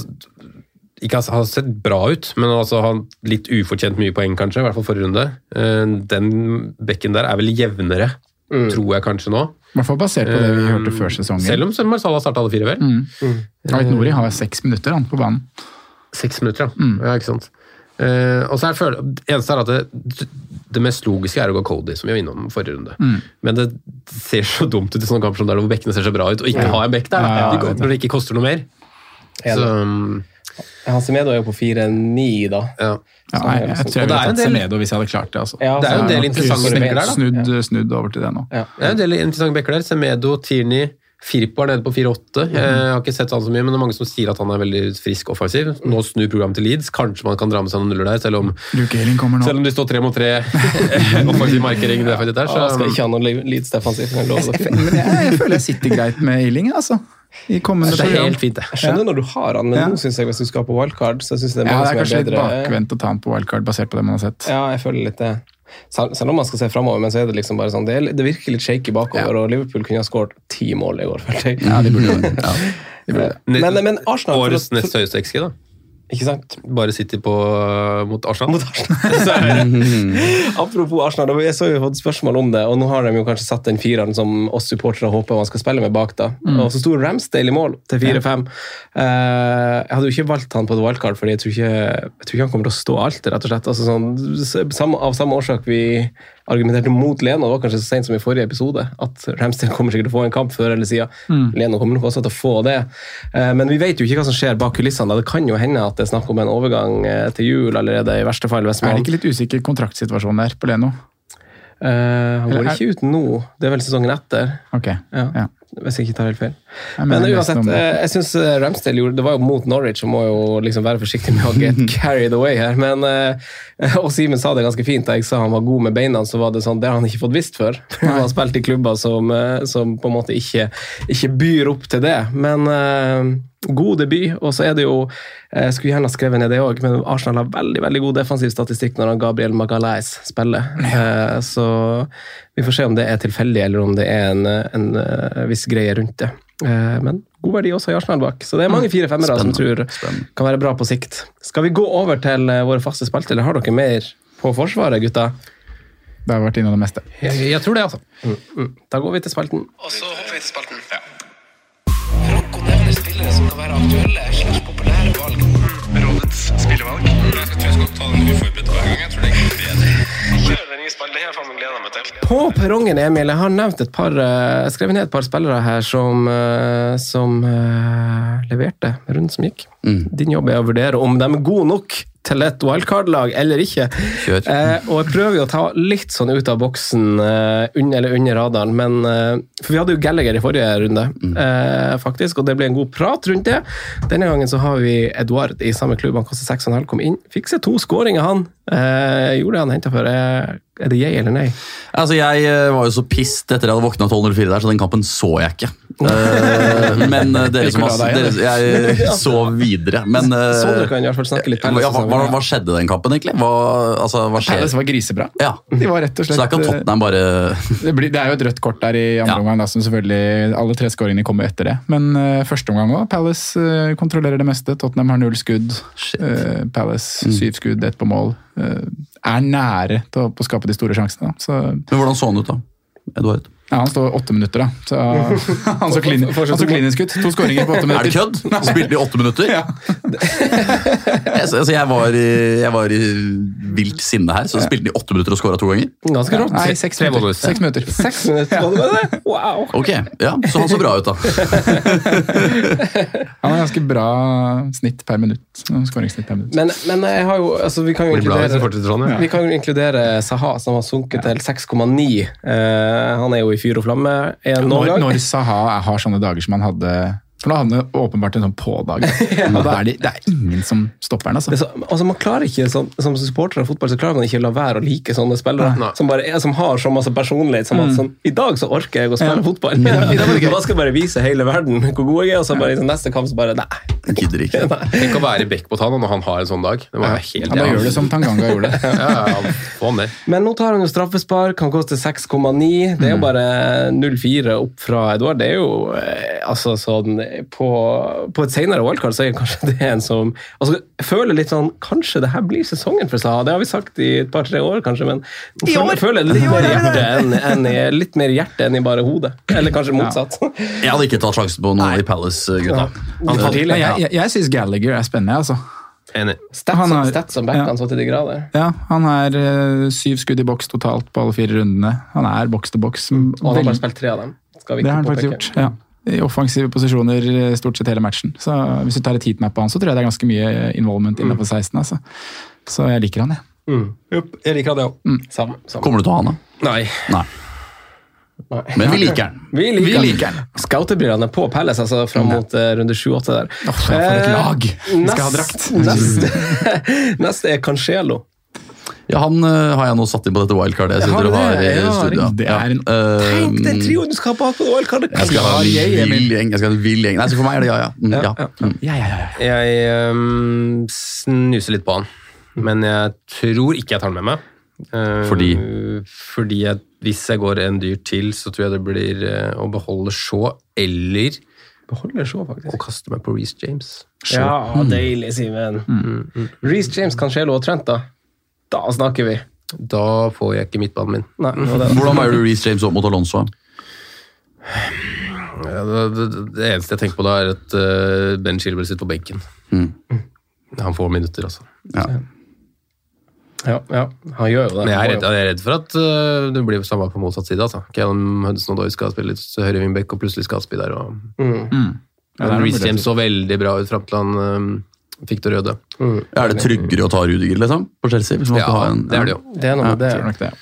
ikke har har sett bra ut, men altså har litt ufortjent mye poeng, kanskje. I hvert fall forrige runde. Eh, Den bekken der er vel jevnere, tror jeg kanskje nå. I hvert fall basert på det vi hørte før sesongen. Selv om Marsal har starta alle fire, vel? Mm. Ait Nori har seks minutter han, på banen. Seks minutter, ja. ja ikke sant. Uh, og så er føler, det eneste er at det, det mest logiske er å gå Cody, som vi var innom forrige runde. Men det ser så dumt ut i sånne kamper som der hvor bekkene ser så bra ut, og ikke ha en bekk der. Ja, ja, De går- når det ikke koster noe mer. Så, um, Han Semedo er jo på 4-9, da. ja. Ja, nei, jeg tror jeg ville tatt Semedo hvis jeg hadde klart det. altså. Ja, Det er jo en del interessante bekker der. Snudd, snudd over til det nå. Ja. Det er en del interessante bekker der. Semedo, Tierney, Firpo er nede på 4-8. Jeg har ikke sett han så mye, men det er mange som sier at han er veldig frisk offensiv. Nå snur programmet til Leeds. Kanskje man kan dra med seg noen nuller der, selv om, selv om de står tre mot tre [LAUGHS] [LAUGHS] offensiv markering der. Ja, skal ikke ha noen Leeds defensiv, jeg jeg, jeg føler jeg sitter greit med Ealing, altså. I kommende det er program. helt fint, det. Jeg skjønner når du har han, men Ja. nå synes jeg hvis du skal på wildcard, så synes jeg det er Ja, det er som kanskje er litt bakvendt å ta han på wildcard basert på det man har sett. Ja, jeg føler litt det. Selv, selv om man skal se framover, men så er det liksom bare sånn Det, er- det virker litt shaky bakover, og Liverpool kunne ha skåret ti mål i går, følte jeg. Ja, de burde jo det. Ja, de burde [LAUGHS] det. Men, men Arsenal Årets nest høyeste XG, da. Ikke sant? Bare City på, mot Arsenal. Mot Arsenal. [LAUGHS] [LAUGHS] Apropos Arsenal, jeg så jo fått spørsmål om det, og nå har de jo kanskje satt den fireren som oss supportere håper man skal spille med bak. da. Og så sto Ramsdale i mål til 4-5. Eh, jeg hadde jo ikke valgt han på et wildcard, fordi jeg tror ikke, jeg tror ikke han kommer til å stå alltid, rett og slett. Altså, sånn, samme, av samme årsak vi argumenterte mot Leno, det var kanskje så sent som i forrige episode, at Ramstein kommer sikkert til å få en kamp før eller siden. Mm. Leno kommer nok også til å få det. Eh, Men vi vet jo ikke hva som skjer bak kulissene. Det kan jo hende at det er snakk om en overgang eh, til jul allerede, i verste fall. Hvis Er det ikke litt usikker kontraktsituasjon der på Leno? Uh, han går ikke ut nå, det er vel sesongen etter. Ok, Ja. ja. Hvis jeg ikke tar helt feil. Jeg Men uansett, eh, jeg syns Ramsdale gjorde Det var jo mot Norwich, og må jo liksom være forsiktig med å [LAUGHS] get carried away her. Men, eh, [LAUGHS] og Simen sa det ganske fint da jeg sa han var god med beina, så var det sånn, det har han ikke fått visst før. [LAUGHS] Han har spilt i klubber som, eh, som på en måte ikke, ikke byr opp til det. Men eh, god debut, og så er det jo Jeg skulle gjerne ha skrevet ned det òg, men Arsenal har veldig veldig god defensiv statistikk når han Gabriel Magalais spiller. Eh, Så vi får se om det er tilfeldig, eller om det er en, en eh, viss greie rundt det. Eh, Men god verdi også i Arsenal bak. Så det er mange fire-femmere som tror kan være bra på sikt. Skal vi gå over til eh, våre faste spalter, eller har dere mer på Forsvaret, gutta? Det har vært innom det meste. Jeg, jeg tror det, altså. Da går vi til spalten. Og så hopper vi til spalten. Franco nevner spillere som kan være aktuelle slags populære valg. Rådets spillevalg. Jeg tror jeg skal ta den uforberedt hver gang. Jeg tror det er bedre. Jeg. På perrongen, Emil, jeg har nevnt et par eh, skrevet ned et par spillere her som, eh, som eh, leverte runden som gikk. Din jobb er å vurdere om de er gode nok til et wildcard-lag eller ikke. Eh, og jeg prøver å ta litt sånn ut av boksen eh, under eller under radaren, men eh, For vi hadde jo Gallagher i forrige runde, eh, faktisk, og det ble en god prat rundt det. Denne gangen så har vi Eduard i samme klubb, han koster 6,5, kom inn. Fikk seg to skåringer, han. Eh, jo, det han henta før. Er, er det jeg eller nei? Altså, Jeg eh, var jo så pissed etter jeg hadde våkna 12.04 der, så den kampen så jeg ikke. Eh, men eh, dere som har dere, Jeg [LAUGHS] så videre, men Så dere kan i hvert fall snakke litt hva, hva, hva, skjedde den kampen, egentlig? Hva, altså, hva skjer? Palace var grisebra. Ja. De var rett og Så det er ikke at Tottenham bare [LAUGHS] det, blir, det er jo et rødt kort der i andre Ja. omgang, da, som selvfølgelig alle tre skåringene kommer etter det. Men uh, første omgang òg. Palace uh, kontrollerer det meste. Tottenham har null skudd. Eh, Palace syv skudd, ett på mål. Eh, er nære på å skape de store sjansene. Så, Men hvordan så han ut, da? Eduard? Ja, han står åtte minutter, da. Så, [LAUGHS] han så, klin, han så klinisk ut. To skåringer på åtte minutter. Er det kødd? Han spilte i åtte minutter? [LAUGHS] Ja. Jeg, altså, jeg, var jeg var i vilt sinne her, så spilte i åtte minutter og skåra to ganger? Ganske rått. Nei, seks Tre minutter. Seks minutter. Seks minutter, bare? Wow! Ok, ja, Så han så bra ut, da. [LAUGHS] Han har ganske bra snitt per minutt. Skåringssnitt per minutt. Men, men jeg har jo, altså, vi kan jo inkludere sånn. Ja. Vi kan jo inkludere Saha, som har sunket til 6,9. Uh, han er jo i fyr og flamme en Når, gang. når Saha har sånne dager som han hadde For nå havner han åpenbart en sånn pådag. [LAUGHS] ja. Og da er det, det er ingen som stopper den. altså. Så, altså man klarer ikke, som, som supporter av fotball så klarer man ikke å la være å like sånne spillere. Nei. Som bare er, som har så masse personlighet. Som at sånn, I dag så orker jeg å spille Ja. fotball. [LAUGHS] Ja. i dag jeg bare skal bare vise hele verden hvor god jeg er, og så bare i sånn neste kamp så bare Nei. Jeg gidder ikke. [LAUGHS] Tenk å være back på han når han har en sånn dag. Det må være helt ja, Da gjør det som Tanganga gjorde. Ja, ja, han der. Men nå tar han jo straffespark, han koster 6,9. Det er jo bare 0,4 opp fra Eduard. Det er jo eh, altså sånn På, på et senere wildcard så er kanskje det en som altså, Jeg føler litt sånn Kanskje det her blir sesongen for Saha. Det har vi sagt i et par-tre år, kanskje, men jeg føler, føler litt mer hjerte enn enn i, litt mer hjerte enn i bare hodet. Eller kanskje motsatt. Jeg hadde ikke tatt sjansen på noe i. Han tar tidlig. Men jeg jeg, jeg syns Gallagher er spennende, altså. Enig. Stats, Han har- stats som backer han så til de grader. Ja, Han er eh, syv skudd i boks totalt på alle fire rundene. Han er boks til boks. Og han har bare spilt tre av dem. Skal vi Det har han faktisk gjort. ja. I offensive posisjoner eh, stort sett hele matchen. Så Hvis du tar et heatmap på han, så tror jeg det er ganske mye involvement innenfor 16. Altså. Så jeg liker han, jeg. Mm. Jeg liker han, jeg òg. Samme. samme. Kommer du til å ha han, da? Nei. Nei. Nei. Men vi liker den. Vi liker, Vi liker den. Scouterbrillene på Palace altså, fram mot uh, runde 7-8 der. Oh, for et Eh, lag! Vi skal ha drakt. Neste, [LAUGHS] neste er Cancelo. Ja, Han uh, har jeg nå satt inn på dette wildcardet jeg sitter og har det? i studio. det er en- Eh, Tenk den trioen du skal ha bak på wildcardet! Jeg skal ha en jeg, vill gjeng. Jeg skal ha en vill gjeng. Nei, så for meg er det ja, ja. Mm, Ja, ja. ja. Mm. Ja, ja, ja. Jeg um, snuser litt på han, men jeg tror ikke jeg tar den med meg. Uh, Fordi? Fordi jeg, hvis jeg går en dyr til, så tror jeg det blir eh, å beholde Shaw eller Beholder så, å Og kaste meg på Reece James. Ja, deilig, Simen. Mm. Reece James, Cancelo og Trent, da? Da snakker vi. Da får jeg ikke midtbanen min. Nei, det. Hvordan veier du Reece James opp mot Alonso? Ja, det, det, det eneste jeg tenker på da, er at uh, Ben Chilwell sitter på benken. Mm. Han får minutter, altså. Ja. Ja, ja, han gjør jo det. Men jeg er redd, jeg er redd for at uh, det blir samme på motsatt side. altså. Callum Hudson-Odoi skal spille litt høyre wingback, og plutselig skal Aspi der. og... Mm. Mm. Reece. James så veldig bra ut fram til han øh, fikk det røde. Mm. Er det tryggere å ta Rudiger, liksom? På Chelsea? Hvis man Ja, ha en, det er det jo. Det er noe Ja, med det. tror det.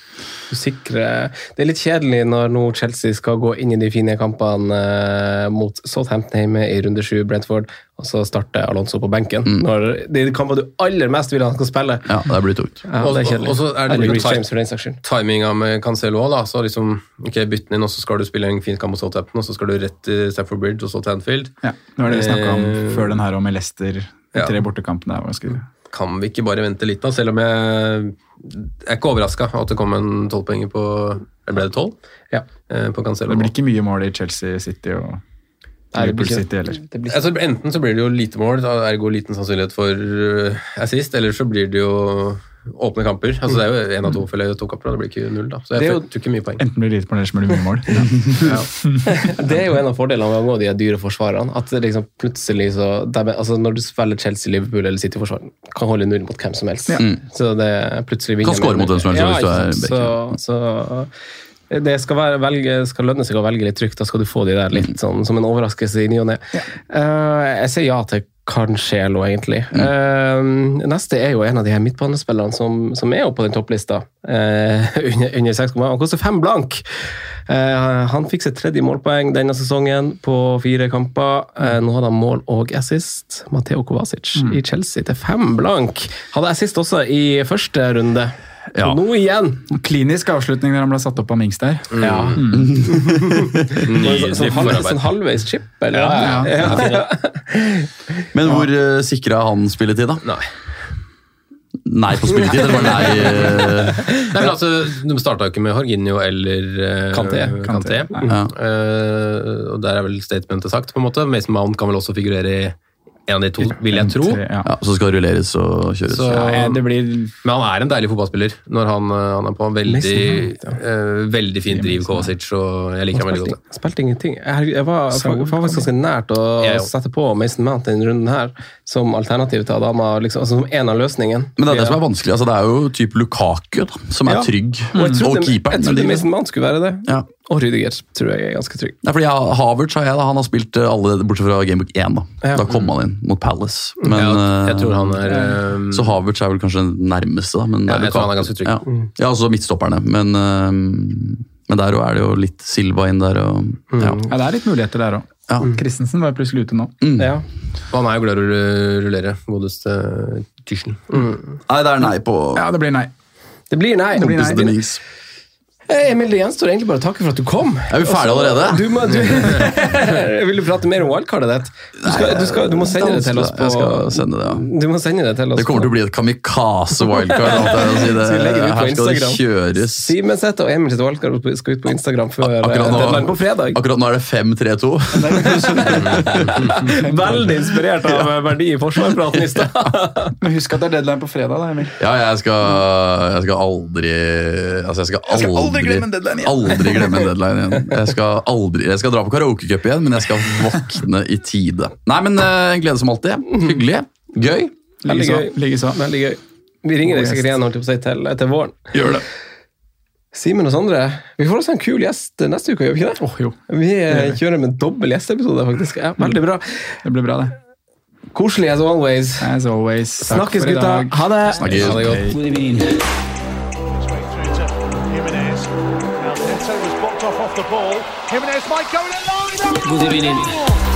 Du sikrer Det er litt kjedelig når nå Chelsea skal gå inn i de fine kampene eh, mot Southampton hjemme i runde sju, Brentford, og så starter Alonso på benken. Når det er kampen kampene du aller mest vil han skal spille. Ja, det blir tungt. Ja, Og- det er kjedelig. og så er det det skyld. Timinga med Cancelo òg, da. Så liksom, ok, bytte den inn, og så skal du spille en fin kamp mot Southampton, og så skal du rett til Stafford Bridge og så til Anfield. Ja, det var det vi snakka om Eh, før den her og med Leicester. De tre bortekampene. er ganske... Kan vi ikke bare vente litt, da? Selv om jeg jeg er ikke overraska at det kom en tolvpoenger på Eller ble det tolv? Ja. Eh, På Cancelo. Det blir ikke mye mål i Chelsea City og Nei, det blir Liverpool ikke- City heller. blir Altså, enten så blir det jo lite mål, ergo liten sannsynlighet for uh, assist, eller så blir det jo åpne kamper. Altså Det er jo én av to eller to kamper, og det blir ikke null, da. Så jeg Det jo- tror ikke mye poeng. Enten blir det lite mål, eller så blir det mye mål. [LAUGHS] Det er jo en av fordelene med å gå de dyre forsvarerne. At det liksom plutselig så de, altså Når du spiller Chelsea, Liverpool eller City-forsvar, kan holde null mot hvem som helst. Så det plutselig vinner Kan score mot hvem som helst, hvis du er så, så det skal, være, velge, skal lønne seg å velge litt trygt. Da skal du få de der litt sånn som en overraskelse i ny og ne. Eh, jeg sier ja til Cancelo, egentlig. Eh, neste er jo en av de her midtbanespillerne som, som er jo på den topplista. uh, [LAUGHS] under, under 6,5. Han koster fem blank. Uh, han fikk sitt tredje målpoeng denne sesongen på fire kamper. Nå hadde han mål og assist. Mateo Kovacic i Chelsea til fem blank. Hadde assist også i første runde. Ja. Nå igjen! Klinisk avslutning der han ble satt opp av Mings der. Ja. [LAUGHS] Nydelig Sånn, halv, forarbeid. sånn halvveis chip, eller? Ja, Ja. Men hvor uh, sikra er han spilletid, da? Nei. Nei på spilletid? Eller var nei eh, [LAUGHS] Nei, men altså, De starta jo ikke med Jorginho eller uh, Kanté. Kanté. Ja. Uh, og der er vel statementet sagt, på en måte. Mason Mount kan vel også figurere i en av de to, vil jeg tro. Ja. ja, Så skal rulleres og kjøres. Så, Ja, det blir men han er en deilig fotballspiller når han, eh, han er på. Veldig, Mount, eh, veldig fin driv, Kovacic, og jeg liker ham veldig godt. spilte ingenting. Jeg, var, faktisk ganske nært å sette på Mason Mount denne runden her som alternativ til Adama, liksom, altså som en av løsningen. Men det er det som er vanskelig. altså Det er jo type Lukaku da, som er Ja. trygg. Og Og keeperen. jeg trodde Mason Mount skulle være det. Ja. Og Rydiger tror jeg er ganske trygg. Ja, fordi jeg, Havertz har jeg da, han har spilt eh, alle bortsett fra Gamebook 1. Da Ja. Da kom han inn mot Palace. Men, Ja, jeg eh, tror han er eh, Så Havertz er vel kanskje den nærmeste, da. Men Ja, jeg tror han er ganske trygg. Ja, ja også midtstopperne. Men, eh, men der er det jo litt Silva inn der. Og, ja. Ja, det er litt muligheter der òg. Ja. Christensen var plutselig ute nå. Ja. Og han er jo glad i å rullere, godeste Tyrsen. Nei, det er nei på Ja, det blir nei. Det blir nei. Det blir nei. Emil, det gjenstår egentlig bare å takke for at du kom. Er vi ferdige allerede? Du må, du, [LAUGHS] vil du prate mer om wildcardet ditt? Du, skal, du, skal, du må sende det til oss på Jeg skal sende det, ja. Du må sende det til oss Det kommer til å bli et kamikaze-wildcard. si. Det- [LAUGHS] vi legge det ut på Her skal det kjøres. Simen sitt og Emil sitt wildcard skal ut på Instagram før eh, Akkurat nå- deadline på fredag. Akkurat nå er det 5-3-2. [LAUGHS] Veldig inspirert av verdi i forsvarspraten i stad. Men husk at det er deadline på fredag, da, Emil. Ja, jeg skal, jeg skal aldri Altså, jeg skal aldri, aldri glemme en deadline igjen. Aldri glemme en [LAUGHS] deadline igjen. Jeg skal, aldri, jeg skal dra på karaokecup igjen, men jeg skal våkne i tide. Nei, men uh, en glede som alltid. Hyggelig. Gøy. Veldig gøy. Likeså. Veldig gøy. Vi ringer deg sikkert igjen holdt jeg på å si, til, til våren. Gjør det. Simen og Sondre, vi får også en kul gjest neste uke, gjør vi ikke det? Oh, jo. Vi eh, kjører med dobbel gjesteepisode, faktisk. Ja, veldig bra. Det blir bra, det. Koselig as always. As always. Takk Snakkes, gutta. Ha det. Snakkes. Ha det godt. Jimenez might go in line. God evening.